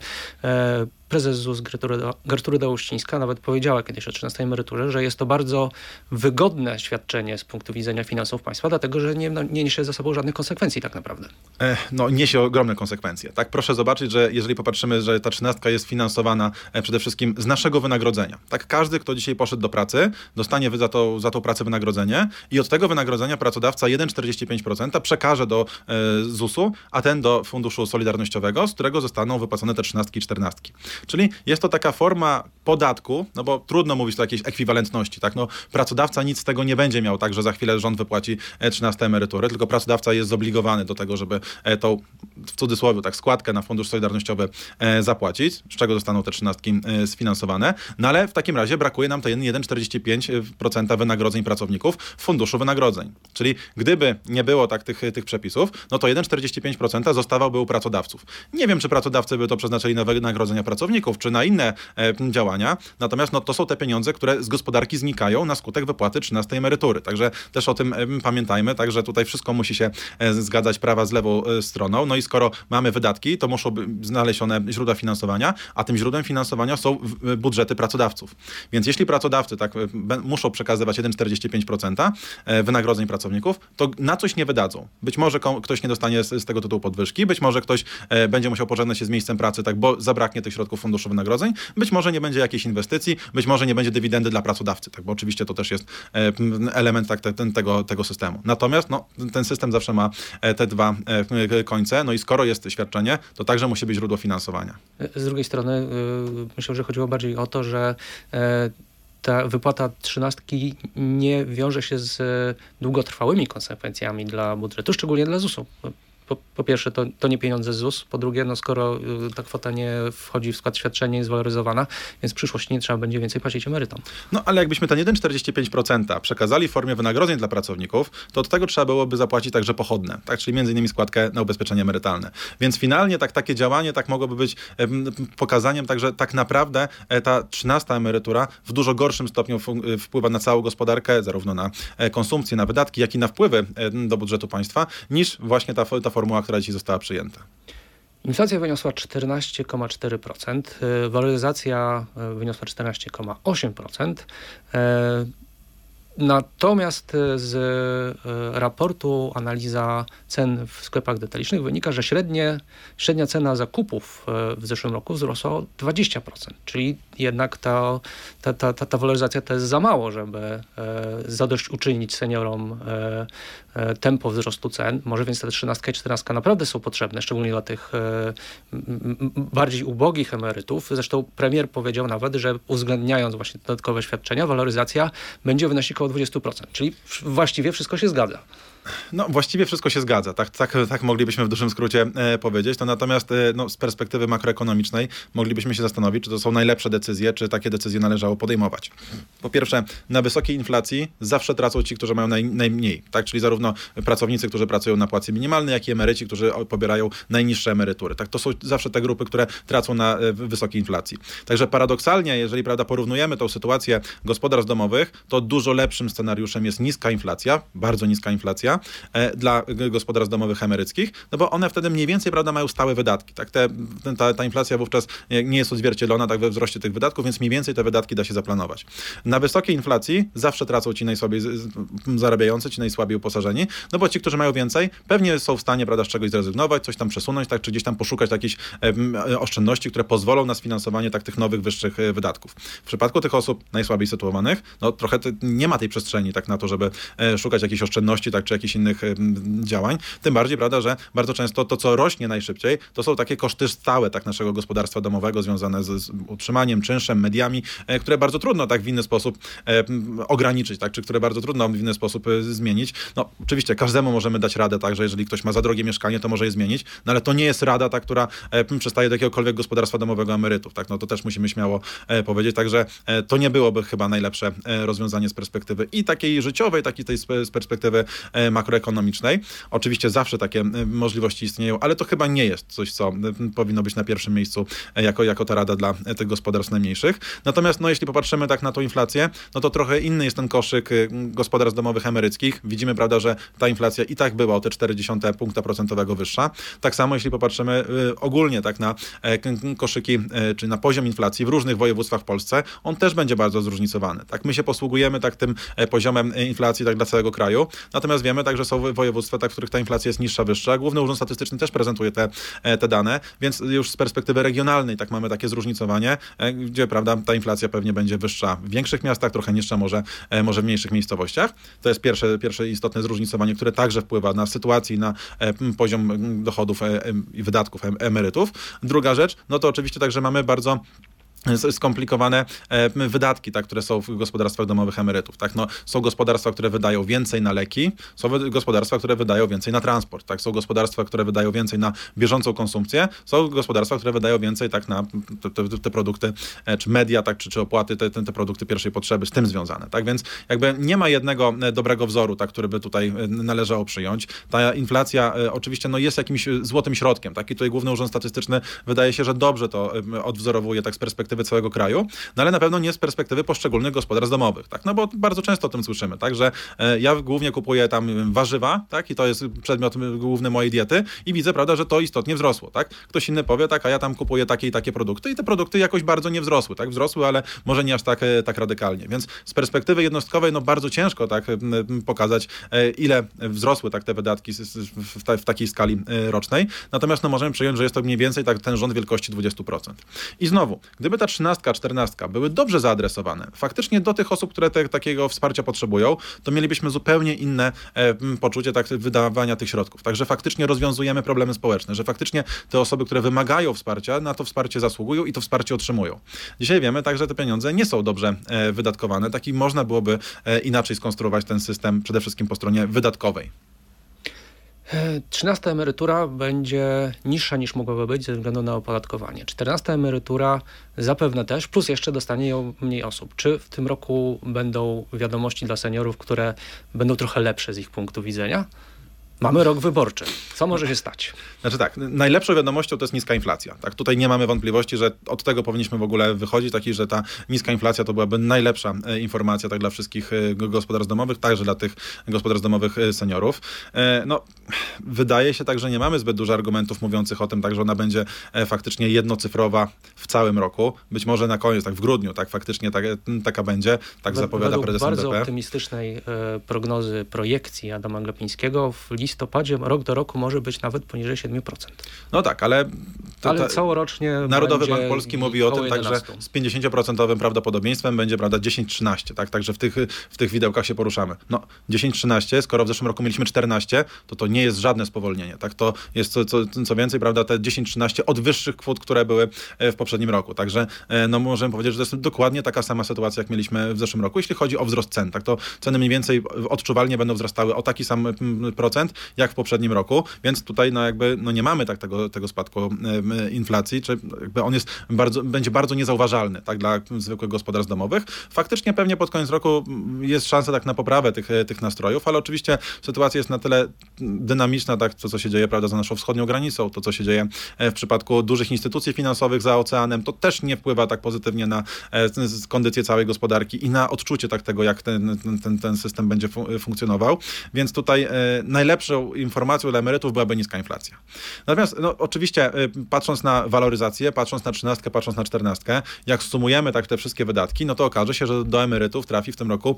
prezes ZUS Gertruda, Gertruda Uścińska nawet powiedziała kiedyś o 13 emeryturze, że jest to bardzo wygodne świadczenie z punktu widzenia finansów państwa, dlatego że nie, no, nie niesie za sobą żadnych konsekwencji tak naprawdę. E, no niesie ogromne konsekwencje. Tak, proszę zobaczyć, że jeżeli popatrzymy, że ta trzynastka jest finansowana e, przede wszystkim z naszego wynagrodzenia. Tak, każdy, kto dzisiaj poszedł do pracy, dostanie za, to, za tą pracę wynagrodzenie i od tego wynagrodzenia pracodawca 1,45% przekaże do e, ZUS-u, a ten do Funduszu Solidarnościowego, z którego zostaną wypłacone te trzynastki i czternastki. Czyli jest to taka forma podatku, no bo trudno mówić o jakiejś ekwiwalentności, tak? No, pracodawca nic z tego nie będzie miał, tak, że za chwilę rząd wypłaci 13 e, emerytury, tylko pracodawca jest zobligowany do tego, żeby e, tą, w cudzysłowie, tak, składkę na Fundusz Solidarnościowy e, zapłacić, z czego zostaną te trzynastki sfinansowane, no ale w takim razie brakuje nam te 1,45% wynagrodzeń pracowników w Funduszu Wynagrodzeń. Czyli gdyby nie było tak tych, tych przepisów, no to 1,45% zostawałby u pracodawców. Nie wiem, czy pracodawcy by to przeznaczyli na wynagrodzenia pracowników, pracowników, czy na inne e, działania. Natomiast no, to są te pieniądze, które z gospodarki znikają na skutek wypłaty 13 emerytury. Także też o tym e, pamiętajmy, także tutaj wszystko musi się e, zgadzać prawa z lewą stroną. No i skoro mamy wydatki, to muszą być znalezione źródła finansowania, a tym źródłem finansowania są budżety pracodawców. Więc jeśli pracodawcy tak muszą przekazywać 1,45% wynagrodzeń pracowników, to na coś nie wydadzą. Być może ktoś nie dostanie z, tego tytułu podwyżki, być może ktoś będzie musiał pożegnać się z miejscem pracy, tak, bo zabraknie tych środków funduszu wynagrodzeń. Być może nie będzie jakiejś inwestycji, być może nie będzie dywidendy dla pracodawcy, tak, bo oczywiście to też jest e, element tak, ten, tego, tego systemu. Natomiast no, ten system zawsze ma e, te dwa e, końce, no i skoro jest świadczenie, to także musi być źródło finansowania. Z drugiej strony myślę, że chodziło bardziej o to, że ta wypłata trzynastki nie wiąże się z długotrwałymi konsekwencjami dla budżetu, szczególnie dla ZUS-u po, po, pierwsze to, to nie pieniądze ZUS, po drugie no skoro y, ta kwota nie wchodzi w skład świadczenia, jest waloryzowana, więc w przyszłości nie trzeba będzie więcej płacić emerytom. No ale jakbyśmy ten 1,45% przekazali w formie wynagrodzeń dla pracowników, to od tego trzeba byłoby zapłacić także pochodne, tak, czyli między innymi składkę na ubezpieczenie emerytalne. Więc finalnie tak, takie działanie tak mogłoby być pokazaniem także tak naprawdę e, ta 13 emerytura w dużo gorszym stopniu e, wpływa na całą gospodarkę, zarówno na e, konsumpcję, na wydatki, jak i na wpływy do budżetu państwa, niż właśnie ta, ta formuła, która dzisiaj została przyjęta. Inflacja wyniosła 14,4%, y, waloryzacja y, wyniosła 14,8%. Natomiast e, z raportu analiza cen w sklepach detalicznych wynika, że średnie, średnia cena zakupów w zeszłym roku wzrosła o 20%, czyli jednak ta, ta, ta, ta, ta waloryzacja to jest za mało, żeby zadośćuczynić seniorom tempo wzrostu cen. Może więc te 13 i 14 naprawdę są potrzebne, szczególnie dla tych e, bardziej ubogich emerytów. Zresztą premier powiedział nawet, że uwzględniając właśnie dodatkowe świadczenia, waloryzacja będzie wynosić około 20%. Czyli właściwie wszystko się zgadza. No właściwie wszystko się zgadza, tak, tak, tak moglibyśmy w dużym skrócie e, powiedzieć. To natomiast e, no, z perspektywy makroekonomicznej moglibyśmy się zastanowić, czy to są najlepsze decyzje, czy takie decyzje należało podejmować. Po pierwsze, na wysokiej inflacji zawsze tracą ci, którzy mają naj, najmniej, tak? czyli zarówno pracownicy, którzy pracują na płacy minimalnej, jak i emeryci, którzy pobierają najniższe emerytury. Tak? To są zawsze te grupy, które tracą na e, wysokiej inflacji. Także paradoksalnie, jeżeli prawda, porównujemy tą sytuację gospodarstw domowych, to dużo lepszym scenariuszem jest niska inflacja, bardzo niska inflacja, E, dla gospodarstw domowych emeryckich, no bo one wtedy mniej więcej prawda, mają stałe wydatki. Tak? Te, ta, ta inflacja wówczas nie jest odzwierciedlona tak we wzroście tych wydatków, więc mniej więcej te wydatki da się zaplanować. Na wysokiej inflacji zawsze tracą ci najsłabiej zarabiający, ci najsłabiej uposażeni, no bo ci, którzy mają więcej, pewnie są w stanie prawda, z czegoś zrezygnować, coś tam przesunąć, tak, czy gdzieś tam poszukać jakichś e, oszczędności, które pozwolą na sfinansowanie tak, tych nowych, wyższych e, wydatków. W przypadku tych osób najsłabiej sytuowanych, no trochę nie ma tej przestrzeni tak na to, żeby szukać jakichś oszczędności, tak, czy jakichś jakichś innych działań. Tym bardziej, prawda, że bardzo często to, co rośnie najszybciej, to są takie koszty stałe tak naszego gospodarstwa domowego związane z, z utrzymaniem, czynszem, mediami, e, które bardzo trudno tak w inny sposób e, ograniczyć, tak, czy które bardzo trudno w inny sposób e, zmienić. No, oczywiście każdemu możemy dać radę, tak, że jeżeli ktoś ma za drogie mieszkanie, to może je zmienić, no ale to nie jest rada ta, która przestaje do jakiegokolwiek gospodarstwa domowego emerytów, tak, no to też musimy śmiało powiedzieć, także to nie byłoby chyba najlepsze rozwiązanie z perspektywy i takiej życiowej, takiej tej z perspektywy makroekonomicznej. Oczywiście zawsze takie możliwości istnieją, ale to chyba nie jest coś, co powinno być na pierwszym miejscu e, jako, jako ta rada dla e, tych gospodarstw najmniejszych. Natomiast no, jeśli popatrzymy tak na tą inflację, no to trochę inny jest ten koszyk y, gospodarstw domowych emeryckich. Widzimy, prawda, że ta inflacja i tak była o te 0,4 punkta procentowego wyższa. Tak samo jeśli popatrzymy y, ogólnie tak na e, koszyki, czy na poziom inflacji w różnych województwach w Polsce, on też będzie bardzo zróżnicowany. Tak, my się posługujemy tak tym poziomem inflacji tak dla całego kraju, natomiast wiemy tak, że są województwa, tak, w których ta inflacja jest niższa, wyższa. Główny Urząd Statystyczny też prezentuje te, e, te dane, więc już z perspektywy regionalnej tak mamy takie zróżnicowanie, e, gdzie prawda, ta inflacja pewnie będzie wyższa w większych miastach, trochę niższa może, e, może w mniejszych miejscowościach. To jest pierwsze, pierwsze istotne zróżnicowanie, które także wpływa na sytuację, na poziom dochodów i wydatków emerytów. Druga rzecz, no to oczywiście także mamy bardzo skomplikowane e, wydatki, tak, które są w gospodarstwach domowych emerytów. Tak? No, są gospodarstwa, które wydają więcej na leki, są gospodarstwa, które wydają więcej na transport, tak? są gospodarstwa, które wydają więcej na bieżącą konsumpcję, są gospodarstwa, które wydają więcej tak, na te, te, te produkty, e, czy media, tak, czy, czy opłaty, te, te, produkty pierwszej potrzeby z tym związane. Tak? Więc jakby nie ma jednego e, dobrego wzoru, tak, który by tutaj należało przyjąć. Ta inflacja oczywiście no, jest jakimś złotym środkiem. Tak? I tutaj Główny Urząd Statystyczny wydaje się, że dobrze to odwzorowuje tak z perspektywy perspektywy całego kraju, no ale na pewno nie z perspektywy poszczególnych gospodarstw domowych, tak? No bo bardzo często o tym słyszymy, tak? Że e, ja głównie kupuję tam warzywa, tak? I to jest przedmiot główny mojej diety i widzę, prawda, że to istotnie wzrosło, tak? Ktoś inny powie, tak, a ja tam kupuję takie i takie produkty i te produkty jakoś bardzo nie wzrosły, tak? Wzrosły, ale może nie aż tak, e, tak radykalnie. Więc z perspektywy jednostkowej, no bardzo ciężko tak pokazać, e, ile wzrosły tak te wydatki w, w takiej skali rocznej. Natomiast no możemy przyjąć, że jest to mniej więcej tak ten rząd wielkości 20%. I znowu, gdyby ta ta trzynastka, czternastka były dobrze zaadresowane, faktycznie do tych osób, które te, takiego wsparcia potrzebują, to mielibyśmy zupełnie inne e, poczucie tak, wydawania tych środków. Także faktycznie rozwiązujemy problemy społeczne, że faktycznie te osoby, które wymagają wsparcia, na to wsparcie zasługują i to wsparcie otrzymują. Dzisiaj wiemy także, że te pieniądze nie są dobrze e, wydatkowane. Taki można byłoby e, inaczej skonstruować ten system, przede wszystkim po stronie wydatkowej. Trzynasta emerytura będzie niższa niż mogłaby być ze względu na opodatkowanie. Czternasta emerytura zapewne też, plus jeszcze dostanie ją mniej osób. Czy w tym roku będą wiadomości dla seniorów, które będą trochę lepsze z ich punktu widzenia? Mamy rok wyborczy. Co może się stać? Znaczy tak, najlepszą wiadomością to jest niska inflacja. Tak, tutaj nie mamy wątpliwości, że od tego powinniśmy w ogóle wychodzić, taki, że ta niska inflacja to byłaby najlepsza e, informacja tak dla wszystkich e, gospodarstw domowych, także dla tych gospodarstw domowych e, seniorów. No, wydaje się tak, że nie mamy zbyt dużo argumentów mówiących o tym, tak, że ona będzie faktycznie jednocyfrowa w całym roku. Być może na koniec, tak w grudniu, tak faktycznie tak, taka będzie, tak zapowiada prezes bardzo NBP. optymistycznej prognozy projekcji Adama Glapińskiego w listopadzie rok do roku może być nawet poniżej 7%. No tak, ale to, Ale całorocznie Narodowy Bank Polski mówi o tym 11. z 50% prawdopodobieństwem będzie prawda 10-13, tak? Także w tych, w tych widełkach się poruszamy. No 10-13, skoro w zeszłym roku mieliśmy 14, to to nie jest żadne spowolnienie, tak? To jest co, co, co więcej, prawda, te 10-13 od wyższych kwot, które były e, w poprzednim roku. Także e, no możemy powiedzieć, że to jest dokładnie taka sama sytuacja, jak mieliśmy w zeszłym roku, jeśli chodzi o wzrost cen, tak? To ceny mniej więcej odczuwalnie będą wzrastały o taki sam mm, procent, jak w poprzednim roku, więc tutaj no jakby no nie mamy tak tego, tego spadku e, inflacji, czy jakby on jest bardzo, będzie bardzo niezauważalny, tak, dla zwykłych gospodarstw domowych. Faktycznie pewnie pod koniec roku mm, jest szansa tak na poprawę tych, tych nastrojów, ale oczywiście sytuacja jest na tyle dynamiczna, tak, to co się dzieje, prawda, za naszą wschodnią granicą, to co się dzieje w przypadku dużych instytucji finansowych za oceanem, to też nie wpływa tak pozytywnie na e, kondycję całej gospodarki i na odczucie tak tego, jak ten, ten, ten system będzie fu funkcjonował. Więc tutaj e, najlepszą informacją dla emerytów byłaby niska inflacja. Natomiast no, oczywiście e, patrząc na waloryzację, patrząc na trzynastkę, patrząc na czternastkę, jak sumujemy tak te wszystkie wydatki, no to okaże się, że do emerytów trafi w tym roku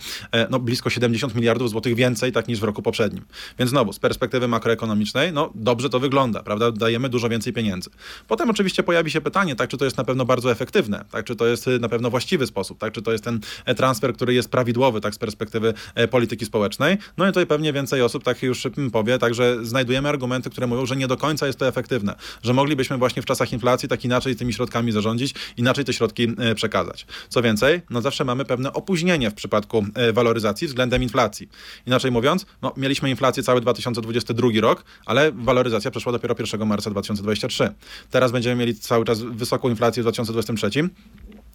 no, blisko 70 miliardów złotych więcej tak niż w roku poprzednim. Więc znowu, z perspektywy makroekonomicznej, no dobrze to wygląda, prawda? Dajemy dużo więcej pieniędzy. Potem oczywiście pojawi się pytanie, tak, czy to jest na pewno bardzo efektywne, tak, czy to jest y, na pewno właściwy sposób, tak, czy to jest ten e, transfer, który jest prawidłowy, tak, z perspektywy e, polityki społecznej. No i tutaj pewnie więcej osób tak już powie, także znajdujemy argumenty, które mówią, że nie do końca jest to efektywne, że moglibyśmy właśnie w czasach inflacji tak inaczej tymi środkami zarządzić, inaczej te środki e, przekazać. Co więcej, no zawsze mamy pewne opóźnienie w przypadku waloryzacji względem inflacji. Inaczej mówiąc, no mieliśmy inflację cały 2022 rok, ale waloryzacja przeszła dopiero 1 marca 2023. Teraz będziemy mieli cały czas wysoką inflację w 2023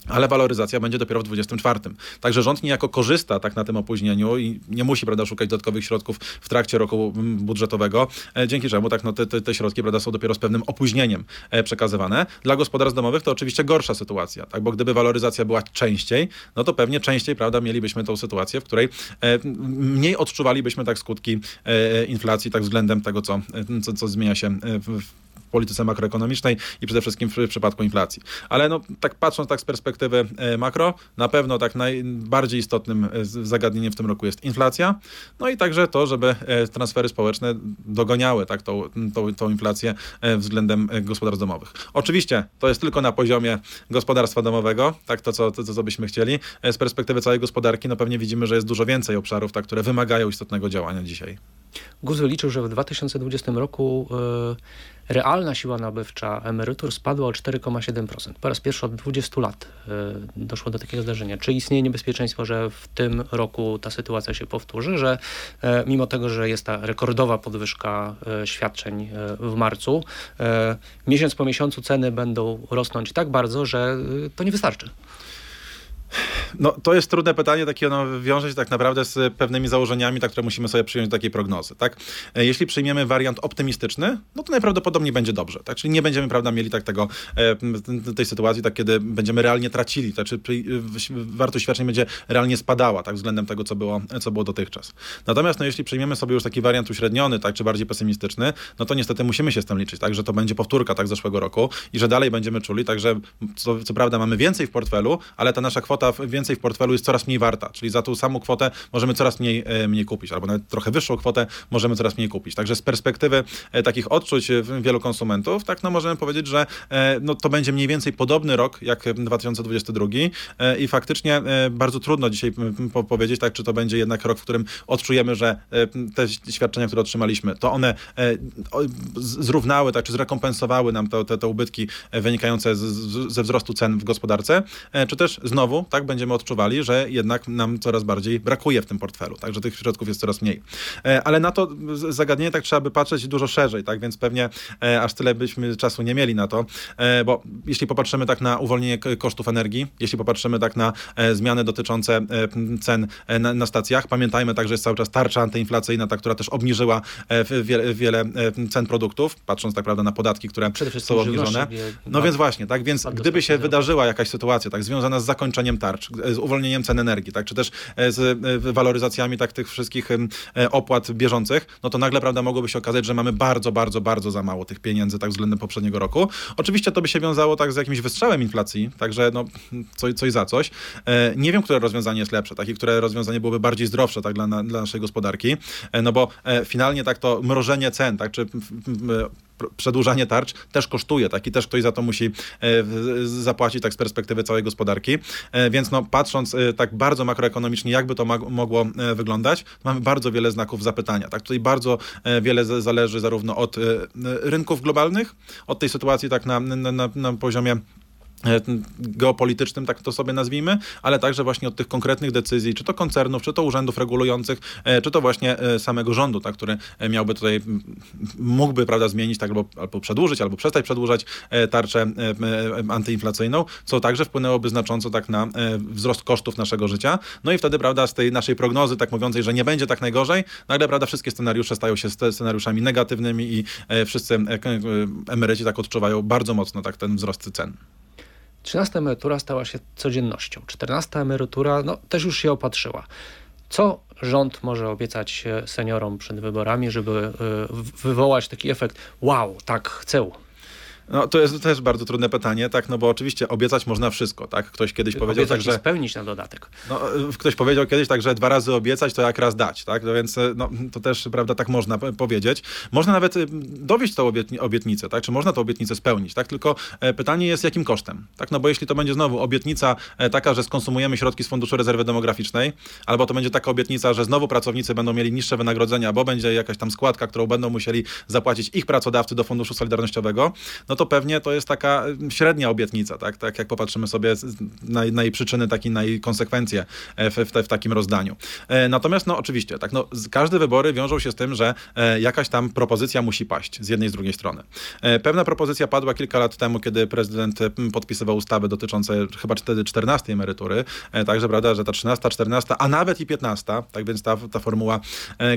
ale waloryzacja będzie dopiero w 24. Także rząd niejako korzysta tak na tym opóźnieniu i nie musi prawda, szukać dodatkowych środków w trakcie roku budżetowego, e, dzięki czemu tak, no, te, te, te środki prawda, są dopiero z pewnym opóźnieniem e, przekazywane. Dla gospodarstw domowych to oczywiście gorsza sytuacja, tak, bo gdyby waloryzacja była częściej, no to pewnie częściej prawda, mielibyśmy tą sytuację, w której e, mniej odczuwalibyśmy tak skutki inflacji tak względem tego, co, co, co zmienia się w, polityce makroekonomicznej i przede wszystkim w, przypadku inflacji. Ale no, tak patrząc tak z perspektywy e, makro, na pewno tak najbardziej istotnym e, zagadnieniem w tym roku jest inflacja, no i także to, żeby e, transfery społeczne dogoniały tak, tą, tą, tą inflację względem gospodarstw domowych. Oczywiście to jest tylko na poziomie gospodarstwa domowego, tak to co, to, co byśmy chcieli. Z perspektywy całej gospodarki, no pewnie widzimy, że jest dużo więcej obszarów, tak, które wymagają istotnego działania dzisiaj. Guzu liczył, że w 2020 roku y, realna siła nabywcza emerytur spadła o 4,7%. Po raz pierwszy od 20 lat y, doszło do takiego zdarzenia. Czy istnieje niebezpieczeństwo, że w tym roku ta sytuacja się powtórzy, że y, mimo tego, że jest ta rekordowa podwyżka świadczeń w marcu, miesiąc po miesiącu ceny będą rosnąć tak bardzo, że to nie wystarczy? No, to jest trudne pytanie, takie ono wiąże się tak naprawdę z pewnymi założeniami, tak, które musimy sobie przyjąć do takiej prognozy. Tak? E, jeśli przyjmiemy wariant optymistyczny, no to najprawdopodobniej będzie dobrze. Tak? Czyli nie będziemy prawda, mieli tak tego, e, tej sytuacji, tak, kiedy będziemy realnie tracili, tak? czy wartość świadczeń będzie realnie spadała tak, względem tego, co było, co było dotychczas. Natomiast no, jeśli przyjmiemy sobie już taki wariant uśredniony, tak, czy bardziej pesymistyczny, no to niestety musimy się z tym liczyć, tak, że to będzie powtórka tak, zeszłego roku i że dalej będziemy czuli, także co, co prawda mamy więcej w portfelu, ale ta nasza kwota więcej więcej w portfelu jest coraz mniej warta, czyli za tą samą kwotę możemy coraz mniej, e, mniej kupić, albo nawet trochę wyższą kwotę możemy coraz mniej kupić. Także z perspektywy e, takich odczuć e, wielu konsumentów, tak no możemy powiedzieć, że no, to będzie mniej więcej podobny rok jak 2022 i faktycznie bardzo trudno dzisiaj powiedzieć, tak, czy to będzie jednak rok, w którym odczujemy, że te świadczenia, które otrzymaliśmy, to one zrównały, tak, czy zrekompensowały nam te, te, te ubytki wynikające z, ze wzrostu cen w gospodarce, czy też znowu, tak, będziemy będziemy odczuwali, że jednak nam coraz bardziej brakuje w tym portfelu, także tych środków jest coraz mniej. E, ale na to zagadnienie tak trzeba by patrzeć dużo szerzej, tak więc pewnie e, aż tyle byśmy czasu nie mieli na to, e, bo jeśli popatrzymy tak na uwolnienie kosztów energii, jeśli popatrzymy tak na zmiany dotyczące cen na, na stacjach, pamiętajmy także, że jest cały czas tarcza antyinflacyjna, ta, która też obniżyła wiele, wiele cen produktów, patrząc tak naprawdę na podatki, które są obniżone. No więc właśnie, tak więc gdyby się wydarzyła jakaś sytuacja tak związana z zakończeniem tarcz, z uwolnieniem cen energii, tak, czy też e, z e, waloryzacjami tak, tych wszystkich e, opłat bieżących, no to nagle prawda, mogłoby się okazać, że mamy bardzo, bardzo, bardzo za mało tych pieniędzy tak względem poprzedniego roku. Oczywiście to by się wiązało tak z jakimś wystrzałem inflacji, także no, coś, coś za coś. Nie wiem, które rozwiązanie jest lepsze, takie, które rozwiązanie byłoby bardziej zdrowsze tak, dla, dla naszej gospodarki, no bo finalnie tak to mrożenie cen, tak, czy przedłużanie tarcz też kosztuje, tak? I też ktoś za to musi zapłacić tak z perspektywy całej gospodarki. Więc no, patrząc tak bardzo makroekonomicznie, jakby to mogło wyglądać, mamy bardzo wiele znaków zapytania. Tak? Tutaj bardzo wiele zależy zarówno od rynków globalnych, od tej sytuacji tak na, na, na poziomie E, geopolitycznym, tak to sobie nazwijmy, ale także właśnie od tych konkretnych decyzji, czy to koncernów, czy to urzędów regulujących, e, czy to właśnie e, samego rządu, tak, który miałby tutaj, mógłby, prawda, zmienić, tak, albo, albo przedłużyć, albo przestać przedłużać tarczę antyinflacyjną, co także wpłynęłoby znacząco tak na wzrost kosztów naszego życia. No i wtedy, prawda, z tej naszej prognozy, tak mówiącej, że nie będzie tak najgorzej, nagle, prawda, wszystkie scenariusze stają się scenariuszami negatywnymi i wszyscy emeryci tak odczuwają bardzo mocno tak ten wzrost cen. 13 emerytura stała się codziennością. 14 emerytura no, też już się opatrzyła. Co rząd może obiecać seniorom przed wyborami, żeby e, wywołać taki efekt wow, tak, chcę? No, to jest też bardzo trudne pytanie, tak, no bo oczywiście obiecać można wszystko, tak? Ktoś kiedyś powiedział tak, że... spełnić na dodatek. No, ktoś powiedział kiedyś tak, że dwa razy obiecać, to jak raz dać, tak? No więc no, to też, prawda, tak można powiedzieć. Można nawet y, dowieść tą obietnicę, tak? Czy można tę obietnicę spełnić, tak? Tylko e, pytanie jest, jakim kosztem, tak? No bo jeśli to będzie znowu obietnica e, taka, że skonsumujemy środki z Funduszu Rezerwy Demograficznej, albo to będzie taka obietnica, że znowu pracownicy będą mieli niższe wynagrodzenia, bo będzie jakaś tam składka, którą będą musieli zapłacić ich pracodawcy do Funduszu Solidarnościowego, no to pewnie to jest taka średnia obietnica, tak, tak jak popatrzymy sobie na, na jej przyczyny, tak i na jej konsekwencje e, w, w, w takim rozdaniu. E, natomiast, no oczywiście, tak, no, każde wybory wiążą się z tym, że e, jakaś tam propozycja musi paść z jednej i z drugiej strony. Pewna propozycja padła kilka lat temu, kiedy prezydent podpisywał ustawy dotyczące chyba wtedy 14 emerytury, także prawda, że ta 13, 14, a nawet i 15, tak więc ta, ta formuła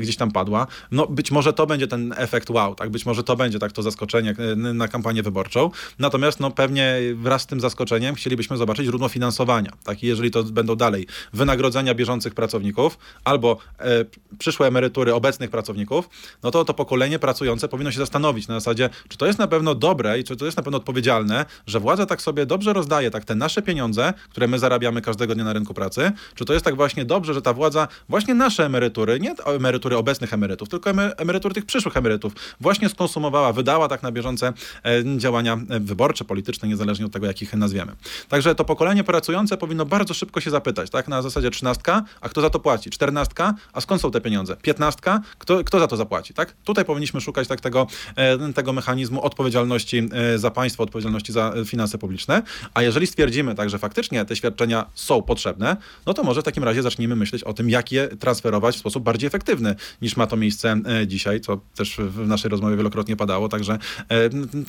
gdzieś tam padła. No być może to będzie ten efekt wow, tak, być może to będzie tak to zaskoczenie na kampanię wyborczą, Natomiast no, pewnie wraz z tym zaskoczeniem chcielibyśmy zobaczyć źródło finansowania. Tak? I jeżeli to będą dalej wynagrodzenia bieżących pracowników albo e, przyszłe emerytury obecnych pracowników, no to to pokolenie pracujące powinno się zastanowić na zasadzie, czy to jest na pewno dobre i czy to jest na pewno odpowiedzialne, że władza tak sobie dobrze rozdaje tak te nasze pieniądze, które my zarabiamy każdego dnia na rynku pracy, czy to jest tak właśnie dobrze, że ta władza właśnie nasze emerytury, nie emerytury obecnych emerytów, tylko emerytury tych przyszłych emerytów właśnie skonsumowała, wydała tak na bieżące e, działania wyborcze, polityczne, niezależnie od tego, jak ich nazwiemy. Także to pokolenie pracujące powinno bardzo szybko się zapytać, tak? Na zasadzie trzynastka, a kto za to płaci? Czternastka, a skąd są te pieniądze? Piętnastka, kto, kto za to zapłaci, tak? Tutaj powinniśmy szukać tak tego, e, tego mechanizmu odpowiedzialności e, za państwo, odpowiedzialności za finanse publiczne, a jeżeli stwierdzimy tak, że faktycznie te świadczenia są potrzebne, no to może w takim razie zacznijmy myśleć o tym, jak je transferować w sposób bardziej efektywny, niż ma to miejsce e, dzisiaj, co też w naszej rozmowie wielokrotnie padało, także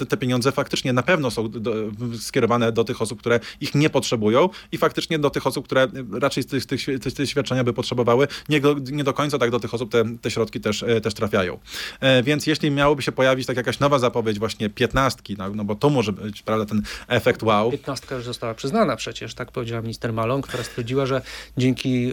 te pieniądze faktycznie faktycznie na pewno są do, skierowane do tych osób, które ich nie potrzebują i faktycznie do tych osób, które raczej z tych, tych, tych świadczenia by potrzebowały, nie do, nie do końca tak do tych osób te, te środki też, e, też trafiają. E, więc jeśli miałoby się pojawić tak jakaś nowa zapowiedź właśnie piętnastki, no, no bo to może być prawda, ten efekt wow. Piętnastka już została przyznana przecież, tak powiedziała minister Malon, która stwierdziła, że dzięki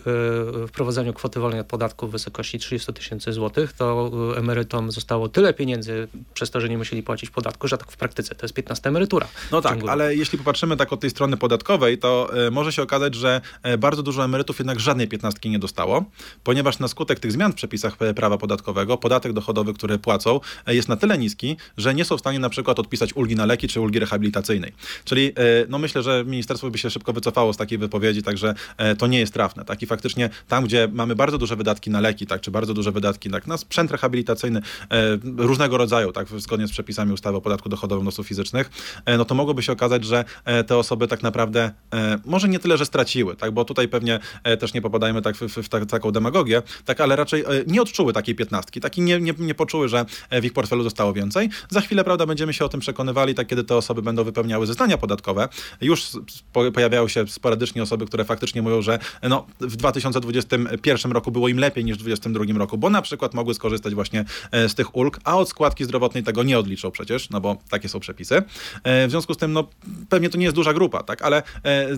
y, wprowadzeniu kwoty wolnej od podatku w wysokości 30 tysięcy złotych, to emerytom zostało tyle pieniędzy przez to, że nie musieli płacić podatku, że tak w praktyce to jest 15 emerytura. No tak, ale jeśli popatrzymy tak od tej strony podatkowej, to y, może się okazać, że y, bardzo dużo emerytów jednak żadnej 15 nie dostało, ponieważ na skutek tych zmian w przepisach e, prawa podatkowego podatek dochodowy, który płacą jest na tyle niski, że nie są w stanie na przykład odpisać ulgi na leki czy ulgi rehabilitacyjnej. Czyli no myślę, że ministerstwo by się szybko wycofało z takiej wypowiedzi, także to nie jest trafne. Tak? I faktycznie tam, gdzie mamy bardzo duże wydatki na leki, tak, czy bardzo duże wydatki tak, na sprzęt rehabilitacyjny różnego rodzaju, tak, zgodnie z przepisami ustawy o podatku dochodowym osób fizycznych, e, no to mogłoby się okazać, że e, te osoby tak naprawdę e, może nie tyle, że straciły, tak, bo tutaj pewnie też nie popadajmy tak w, w, w taką demagogię, tak, ale raczej nie odczuły takiej piętnastki, tak i nie, nie, nie poczuły, że w ich portfelu zostało więcej. Za chwilę, prawda, będziemy się o tym przekonywali, tak kiedy te osoby będą wypełniały zeznania podatkowe. Już pojawiają się sporadycznie osoby, które faktycznie mówią, że no, w 2021 roku było im lepiej niż w 2022 roku, bo na przykład mogły skorzystać właśnie z tych ulg, a od składki zdrowotnej tego nie odliczą przecież, no bo takie są są przepisy. W związku z tym, no, pewnie to nie jest duża grupa, tak, ale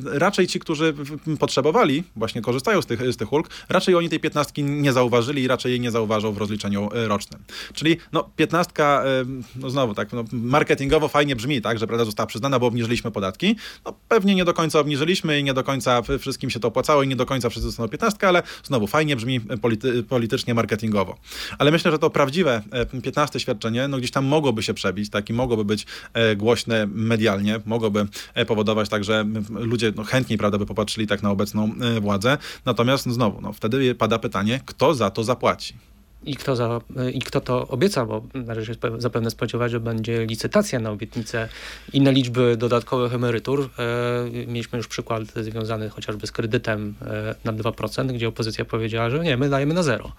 raczej ci, którzy potrzebowali, właśnie korzystają z tych, z tych ulg, raczej oni tej piętnastki nie zauważyli i raczej jej nie zauważą w rozliczeniu rocznym. Czyli no, piętnastka, no znowu tak, no, marketingowo fajnie brzmi, tak, że prawda została przyznana, bo obniżyliśmy podatki. No, pewnie nie do końca obniżyliśmy i nie do końca wszystkim się to opłacało i nie do końca wszyscy dostaną piętnastkę, ale znowu fajnie brzmi polity, politycznie, marketingowo. Ale myślę, że to prawdziwe piętnaste świadczenie, no gdzieś tam mogłoby się przebić, tak, i mogłoby być e, głośne medialnie, mogłoby e, powodować tak, że ludzie no, chętniej, prawda, by popatrzyli tak na obecną e, władzę. Natomiast no, znowu, no, wtedy pada pytanie, kto za to zapłaci? I kto, za, i kto to obieca, bo należy się zapewne spodziewać, że będzie licytacja na obietnice i na liczby dodatkowych emerytur. E, mieliśmy już przykład związany chociażby z kredytem e, na 2%, gdzie opozycja powiedziała, że nie, my dajemy na zero.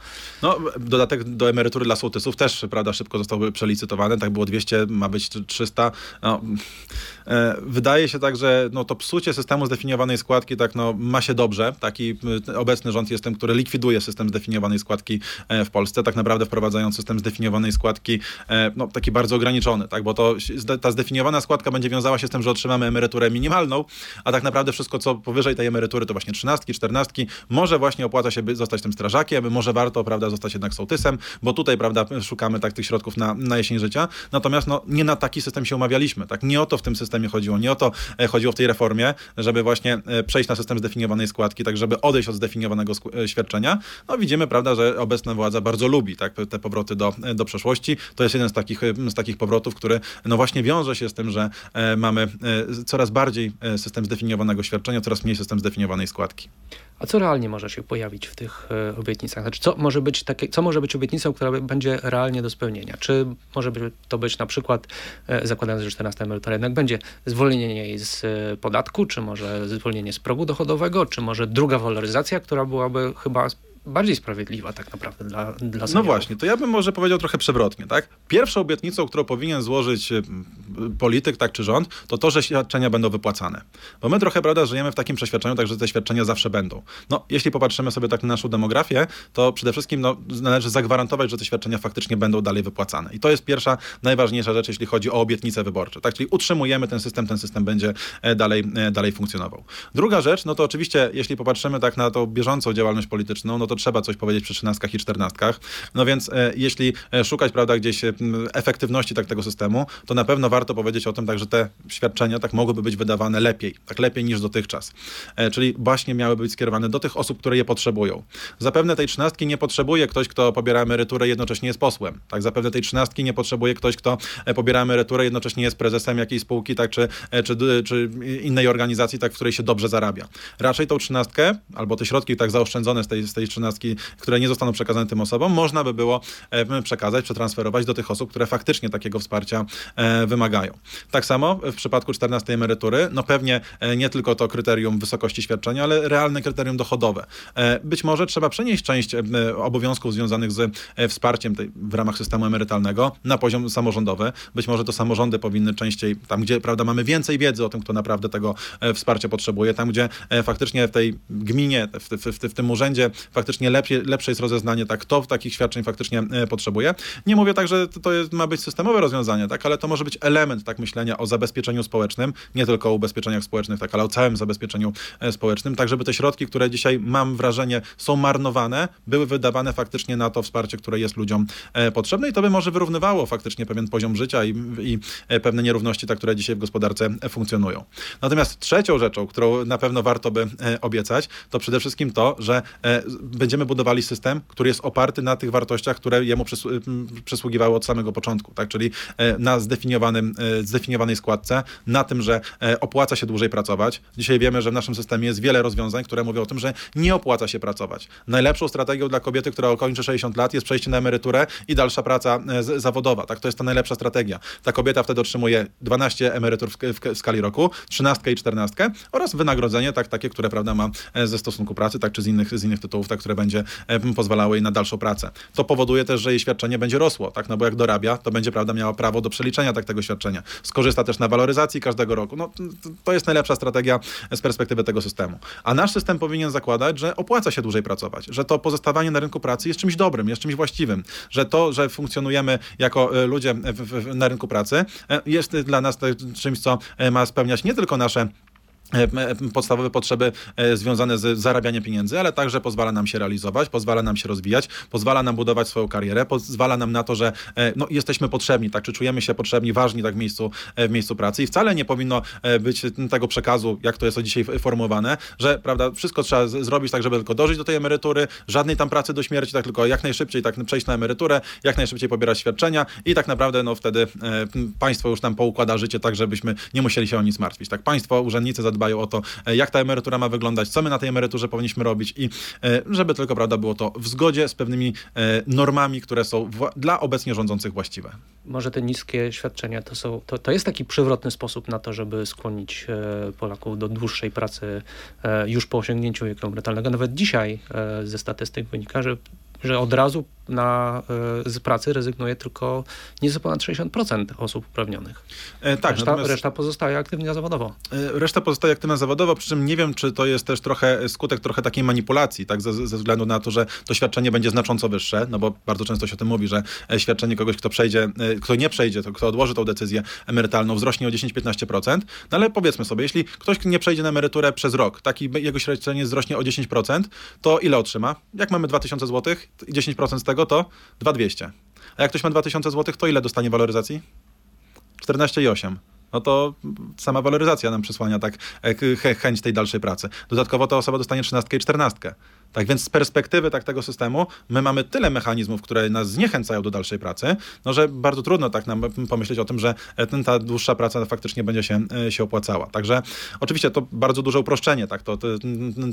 No, dodatek do emerytury dla sołtysów też, prawda, szybko został przelicytowany, tak było 200, ma być 300. No, e, wydaje się tak, że no, to psucie systemu zdefiniowanej składki tak, no, ma się dobrze. Taki obecny rząd jest tym, który likwiduje system zdefiniowanej składki w Polsce. Polsce, tak naprawdę wprowadzając system zdefiniowanej składki, e, no, taki bardzo ograniczony, tak, bo to, ta zdefiniowana składka będzie wiązała się z tym, że otrzymamy emeryturę minimalną, a tak naprawdę wszystko, co powyżej tej emerytury, to właśnie trzynastki, czternastki, może właśnie opłaca się zostać tym strażakiem, może warto, prawda, zostać jednak sołtysem, bo tutaj, prawda, szukamy tak tych środków na, na jesień życia, natomiast no, nie na taki system się umawialiśmy, tak, nie o to w tym systemie chodziło, nie o to e, chodziło w tej reformie, żeby właśnie e, przejść na system zdefiniowanej składki, tak, żeby odejść od zdefiniowanego świadczenia, no widzimy, prawda, że obecna władza bardzo bardzo lubi, tak, te powroty do, do przeszłości. To jest jeden z takich, z takich powrotów, który no właśnie wiąże się z tym, że e, mamy e, coraz bardziej e, system zdefiniowanego świadczenia, coraz mniej system zdefiniowanej składki. A co realnie może się pojawić w tych obietnicach? Znaczy, co może być, takie, co może być obietnicą, która będzie realnie do spełnienia? Czy może to być na przykład, zakładając, że 14 emerytura jednak będzie zwolnienie jej z podatku, czy może zwolnienie z progu dochodowego, czy może druga waloryzacja, która byłaby chyba bardziej sprawiedliwa tak naprawdę dla, dla No właśnie, to ja bym może powiedział trochę przewrotnie, tak? Pierwszą obietnicą, którą powinien złożyć e, polityk, tak czy rząd, to to, że świadczenia będą wypłacane. Bo my trochę, prawda, żyjemy w takim przeświadczeniu, tak, że te świadczenia zawsze będą. No, jeśli popatrzymy sobie tak na naszą demografię, to przede wszystkim no, należy zagwarantować, że te świadczenia faktycznie będą dalej wypłacane. I to jest pierwsza, najważniejsza rzecz, jeśli chodzi o obietnice wyborcze, tak? Czyli utrzymujemy ten system, ten system będzie e, dalej, e, dalej funkcjonował. Druga rzecz, no to oczywiście, jeśli popatrzymy tak na tą bieżącą działalność polityczną, no to trzeba coś powiedzieć przy trzynastkach i czternastkach. No więc e, jeśli e, szukać, prawda, gdzieś e, efektywności tak tego systemu, to na pewno warto powiedzieć o tym, tak, że te świadczenia tak mogłyby być wydawane lepiej, tak lepiej niż dotychczas. Czyli właśnie miały być skierowane do tych osób, które je potrzebują. Zapewne tej trzynastki nie potrzebuje ktoś, kto pobiera emeryturę i jednocześnie jest posłem. Tak, zapewne tej trzynastki nie potrzebuje ktoś, kto pobiera emeryturę i jednocześnie jest prezesem jakiejś spółki, tak, czy, czy, czy innej organizacji, tak, w której się dobrze zarabia. Raczej tą trzynastkę, albo te środki tak zaoszczędzone z tej, z tej trzynastki, które nie zostaną przekazane tym osobom, można by było e, przekazać, przetransferować do tych osób, które faktycznie takiego wsparcia e, wymagają. Tak samo w przypadku 14 emerytury, no pewnie e, nie tylko to kryterium wysokości świadczenia, ale realne kryterium dochodowe. Być może trzeba przenieść część obowiązków związanych z wsparciem tej, w ramach systemu emerytalnego na poziom samorządowy. Być może to samorządy powinny częściej, tam gdzie prawda, mamy więcej wiedzy o tym, kto naprawdę tego wsparcia potrzebuje, tam gdzie faktycznie w tej gminie, w, w, w, w tym urzędzie faktycznie lepiej, lepsze jest rozeznanie, tak, kto takich świadczeń faktycznie e, potrzebuje. Nie mówię tak, że to jest, ma być systemowe rozwiązanie, tak, ale to może być element tak myślenia o zabezpieczeniu społecznym, nie tylko o ubezpieczeniach społecznych, tak, ale o całym zabezpieczeniu e, społecznym, tak żeby te środki, które dzisiaj mam wrażenie są marnowane, były wydawane faktycznie na to wsparcie, które jest ludziom e, potrzebne i to by może wyrównywało faktycznie pewien poziom życia i, i pewne nierówności, tak, które dzisiaj w gospodarce funkcjonują. Natomiast trzecią rzeczą, którą na pewno warto by obiecać, to przede wszystkim to, że będziemy budowali system, który jest oparty na tych wartościach, które jemu przysługiwały od samego początku, tak? czyli e, na zdefiniowanym, e, zdefiniowanej składce, na tym, że e, opłaca się dłużej pracować. Dzisiaj wiemy, że w naszym systemie jest wiele rozwiązań, które mówią o tym, że nie opłaca się pracować. Najlepszą strategią dla kobiety, która ukończy 60 lat, jest przejście na emeryturę i dalsza praca zawodowa. Tak? To jest ta najlepsza strategia. Ta kobieta wtedy otrzymuje 12 emerytur w, w, w skali roku, 13 i 14 oraz wynagrodzenie tak, takie, które prawda, ma ze stosunku pracy, tak, czy z innych, z innych tytułów, tak, które będzie pozwalało jej na dalszą pracę. To powoduje też, że jej świadczenie będzie rosło, tak? No bo jak dorabia, to będzie, prawda, miała prawo do przeliczenia tak tego świadczenia. Skorzysta też na waloryzacji każdego roku. No, to jest najlepsza strategia z perspektywy tego systemu. A nasz system powinien zakładać, że opłaca się dłużej pracować, że to pozostawanie na rynku pracy jest czymś dobrym, jest czymś właściwym, że to, że funkcjonujemy jako e, ludzie na rynku pracy e, jest dla nas czymś, co e, ma spełniać nie tylko nasze E, podstawowe potrzeby e, związane z zarabianiem pieniędzy, ale także pozwala nam się realizować, pozwala nam się rozwijać, pozwala nam budować swoją karierę, pozwala nam na to, że e, no, jesteśmy potrzebni, tak, czy czujemy się potrzebni, ważni tak w miejscu, w miejscu pracy i wcale nie powinno być tego przekazu, jak to jest dzisiaj formułowane, że prawda, wszystko trzeba zrobić tak, żeby tylko dożyć do tej emerytury, żadnej tam pracy do śmierci, tak tylko jak najszybciej tak przejść na emeryturę, jak najszybciej pobierać świadczenia i tak naprawdę no wtedy e, państwo już nam poukłada życie tak, żebyśmy nie musieli się o nic martwić. Tak, państwo, urzędnicy za dbają o to, e, jak ta emerytura ma wyglądać, co my na tej emeryturze powinniśmy robić i e, żeby tylko, prawda, było to w zgodzie z pewnymi e, normami, które są dla obecnie rządzących właściwe. Może te niskie świadczenia to, są, to, to jest taki przewrotny sposób na to, żeby skłonić Polaków do dłuższej pracy już po osiągnięciu wieku emerytalnego. Nawet dzisiaj ze statystyk wynika, że że od razu na, e, z pracy rezygnuje tylko nieco ponad 60% osób uprawnionych. E, tak, reszta, reszta pozostaje aktywna zawodowo. E, reszta pozostaje aktywna zawodowo, przy czym nie wiem, czy to jest też trochę skutek trochę takiej manipulacji, tak, ze, ze względu na to, że to świadczenie będzie znacząco wyższe, no bo bardzo często się o tym mówi, że świadczenie kogoś, kto przejdzie, kto nie przejdzie, to kto odłoży tą decyzję emerytalną, wzrośnie o 10-15%, no ale powiedzmy sobie, jeśli ktoś nie przejdzie na emeryturę przez rok, taki jego świadczenie wzrośnie o 10%, to ile otrzyma? Jak mamy 2000 zł, i 10% z tego to 2200. A jak ktoś ma 2000 zł, to ile dostanie waloryzacji? 14,8 no to sama waloryzacja nam przysłania tak e, chęć tej dalszej pracy. Dodatkowo ta osoba dostanie 13 i 14. Tak więc z perspektywy tak tego systemu my mamy tyle mechanizmów, które nas zniechęcają do dalszej pracy, no że bardzo trudno tak nam pomyśleć o tym, że ten, ta dłuższa praca faktycznie będzie się, e, się opłacała. Także oczywiście to bardzo duże uproszczenie, tak, to, to,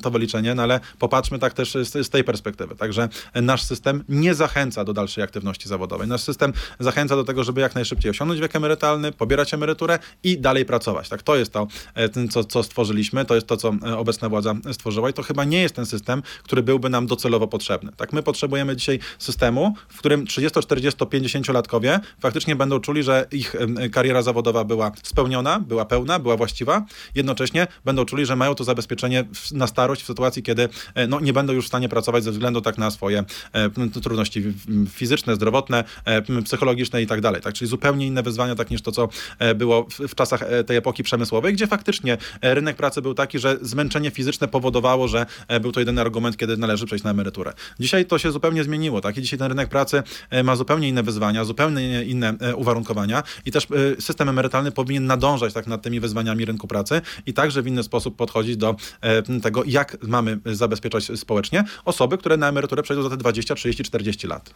to wyliczenie, no ale popatrzmy tak też z, z tej perspektywy. Także nasz system nie zachęca do dalszej aktywności zawodowej. Nasz system zachęca do tego, żeby jak najszybciej osiągnąć wiek emerytalny, pobierać emeryturę i dalej pracować. Tak, to jest to, e, co, co stworzyliśmy, to jest to, co e, obecna władza stworzyła i to chyba nie jest ten system, który byłby nam docelowo potrzebny. Tak, my potrzebujemy dzisiaj systemu, w którym 30, 40, 50-latkowie faktycznie będą czuli, że ich kariera zawodowa była spełniona, była pełna, była właściwa. Jednocześnie będą czuli, że mają to zabezpieczenie na starość w sytuacji, kiedy e, no, nie będą już w stanie pracować ze względu tak na swoje e, trudności fizyczne, zdrowotne, e, psychologiczne i tak dalej. Tak, czyli zupełnie inne wyzwania tak niż to, co było w, czasach tej epoki przemysłowej, gdzie faktycznie rynek pracy był taki, że zmęczenie fizyczne powodowało, że był to jedyny argument kiedy należy przejść na emeryturę. Dzisiaj to się zupełnie zmieniło, tak? I dzisiaj ten rynek pracy e, ma zupełnie inne wyzwania, zupełnie inne e, uwarunkowania i też e, system emerytalny powinien nadążać tak nad tymi wyzwaniami rynku pracy i także w inny sposób podchodzić do tego, jak mamy zabezpieczać społecznie osoby, które na emeryturę przejdą za te 20, 30, 40 lat.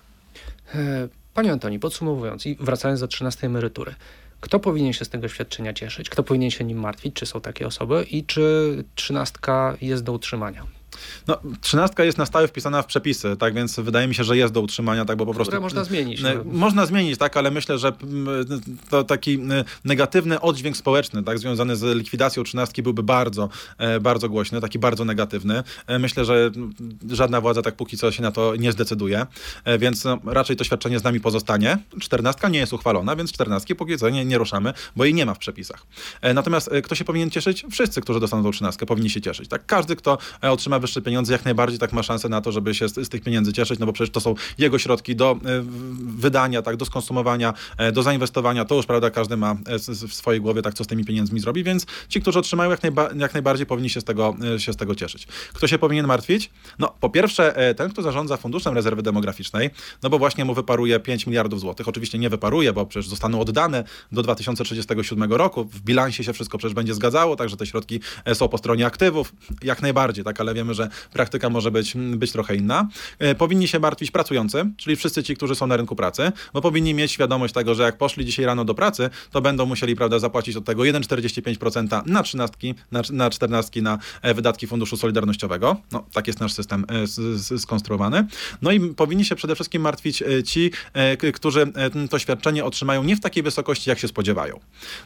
Panie Antoni, podsumowując i wracając do 13 emerytury, kto powinien się z tego świadczenia cieszyć? Kto powinien się nim martwić? Czy są takie osoby? I czy trzynastka jest do utrzymania? No, trzynastka jest na stałe wpisana w przepisy, tak więc wydaje mi się, że jest do utrzymania, tak, bo po prostu... Które można zmienić. No. Można zmienić, tak, ale myślę, że to taki negatywny oddźwięk społeczny, tak, związany z likwidacją trzynastki byłby bardzo, e, bardzo głośny, taki bardzo negatywny. E, myślę, że żadna władza tak póki co się na to nie zdecyduje, e, więc no, raczej to świadczenie z nami pozostanie. Czternastka nie jest uchwalona, więc czternastki póki co nie, nie ruszamy, bo jej nie ma w przepisach. Natomiast kto się powinien cieszyć? Wszyscy, którzy dostaną tą trzynastkę, powinni się cieszyć. Tak? Każdy, kto otrzyma wyższe pieniądze, jak najbardziej tak ma szansę na to, żeby się z, z, tych pieniędzy cieszyć, no bo przecież to są jego środki do e, wydania, tak, do skonsumowania, e, do zainwestowania. To już, prawda, każdy ma e, w swojej głowie, tak, co z tymi pieniędzmi zrobi, więc ci, którzy otrzymają, jak, najba jak najbardziej powinni się z, tego, się z tego cieszyć. Kto się powinien martwić? No, po pierwsze, ten, kto zarządza Funduszem Rezerwy Demograficznej, no bo właśnie mu wyparuje 5 miliardów złotych. Oczywiście nie wyparuje, bo przecież zostaną oddane do 2037 roku. W bilansie się wszystko przecież będzie zgadzało, także te środki są po stronie aktywów, jak najbardziej, tak, ale wiemy, że praktyka może być, być trochę inna. E, powinni się martwić pracujący, czyli wszyscy ci, którzy są na rynku pracy, bo powinni mieć świadomość tego, że jak poszli dzisiaj rano do pracy, to będą musieli prawda, zapłacić od tego 1,45% na trzynastki, na, na czternastki na e, wydatki Funduszu Solidarnościowego. No, tak jest nasz system e, skonstruowany. No i powinni się przede wszystkim martwić ci, którzy to świadczenie otrzymają nie w takiej wysokości, jak się spodziewają.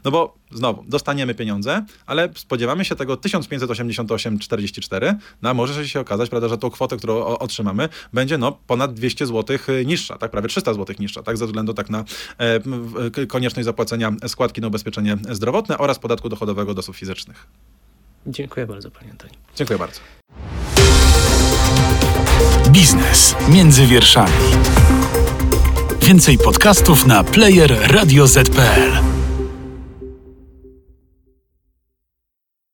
No bo znowu, dostaniemy pieniądze, ale spodziewamy się tego 1588,44, no a może się okazać, prawda, że tą kwotę, którą otrzymamy, będzie no ponad 200 zł niższa, tak, prawie 300 zł niższa, tak, ze względu tak na e, konieczność zapłacenia składki na ubezpieczenie zdrowotne oraz podatku dochodowego od osób fizycznych. Dziękuję bardzo, panie Antoni. Dziękuję bardzo. Biznes między wierszami. Więcej podcastów na player radioz.pl.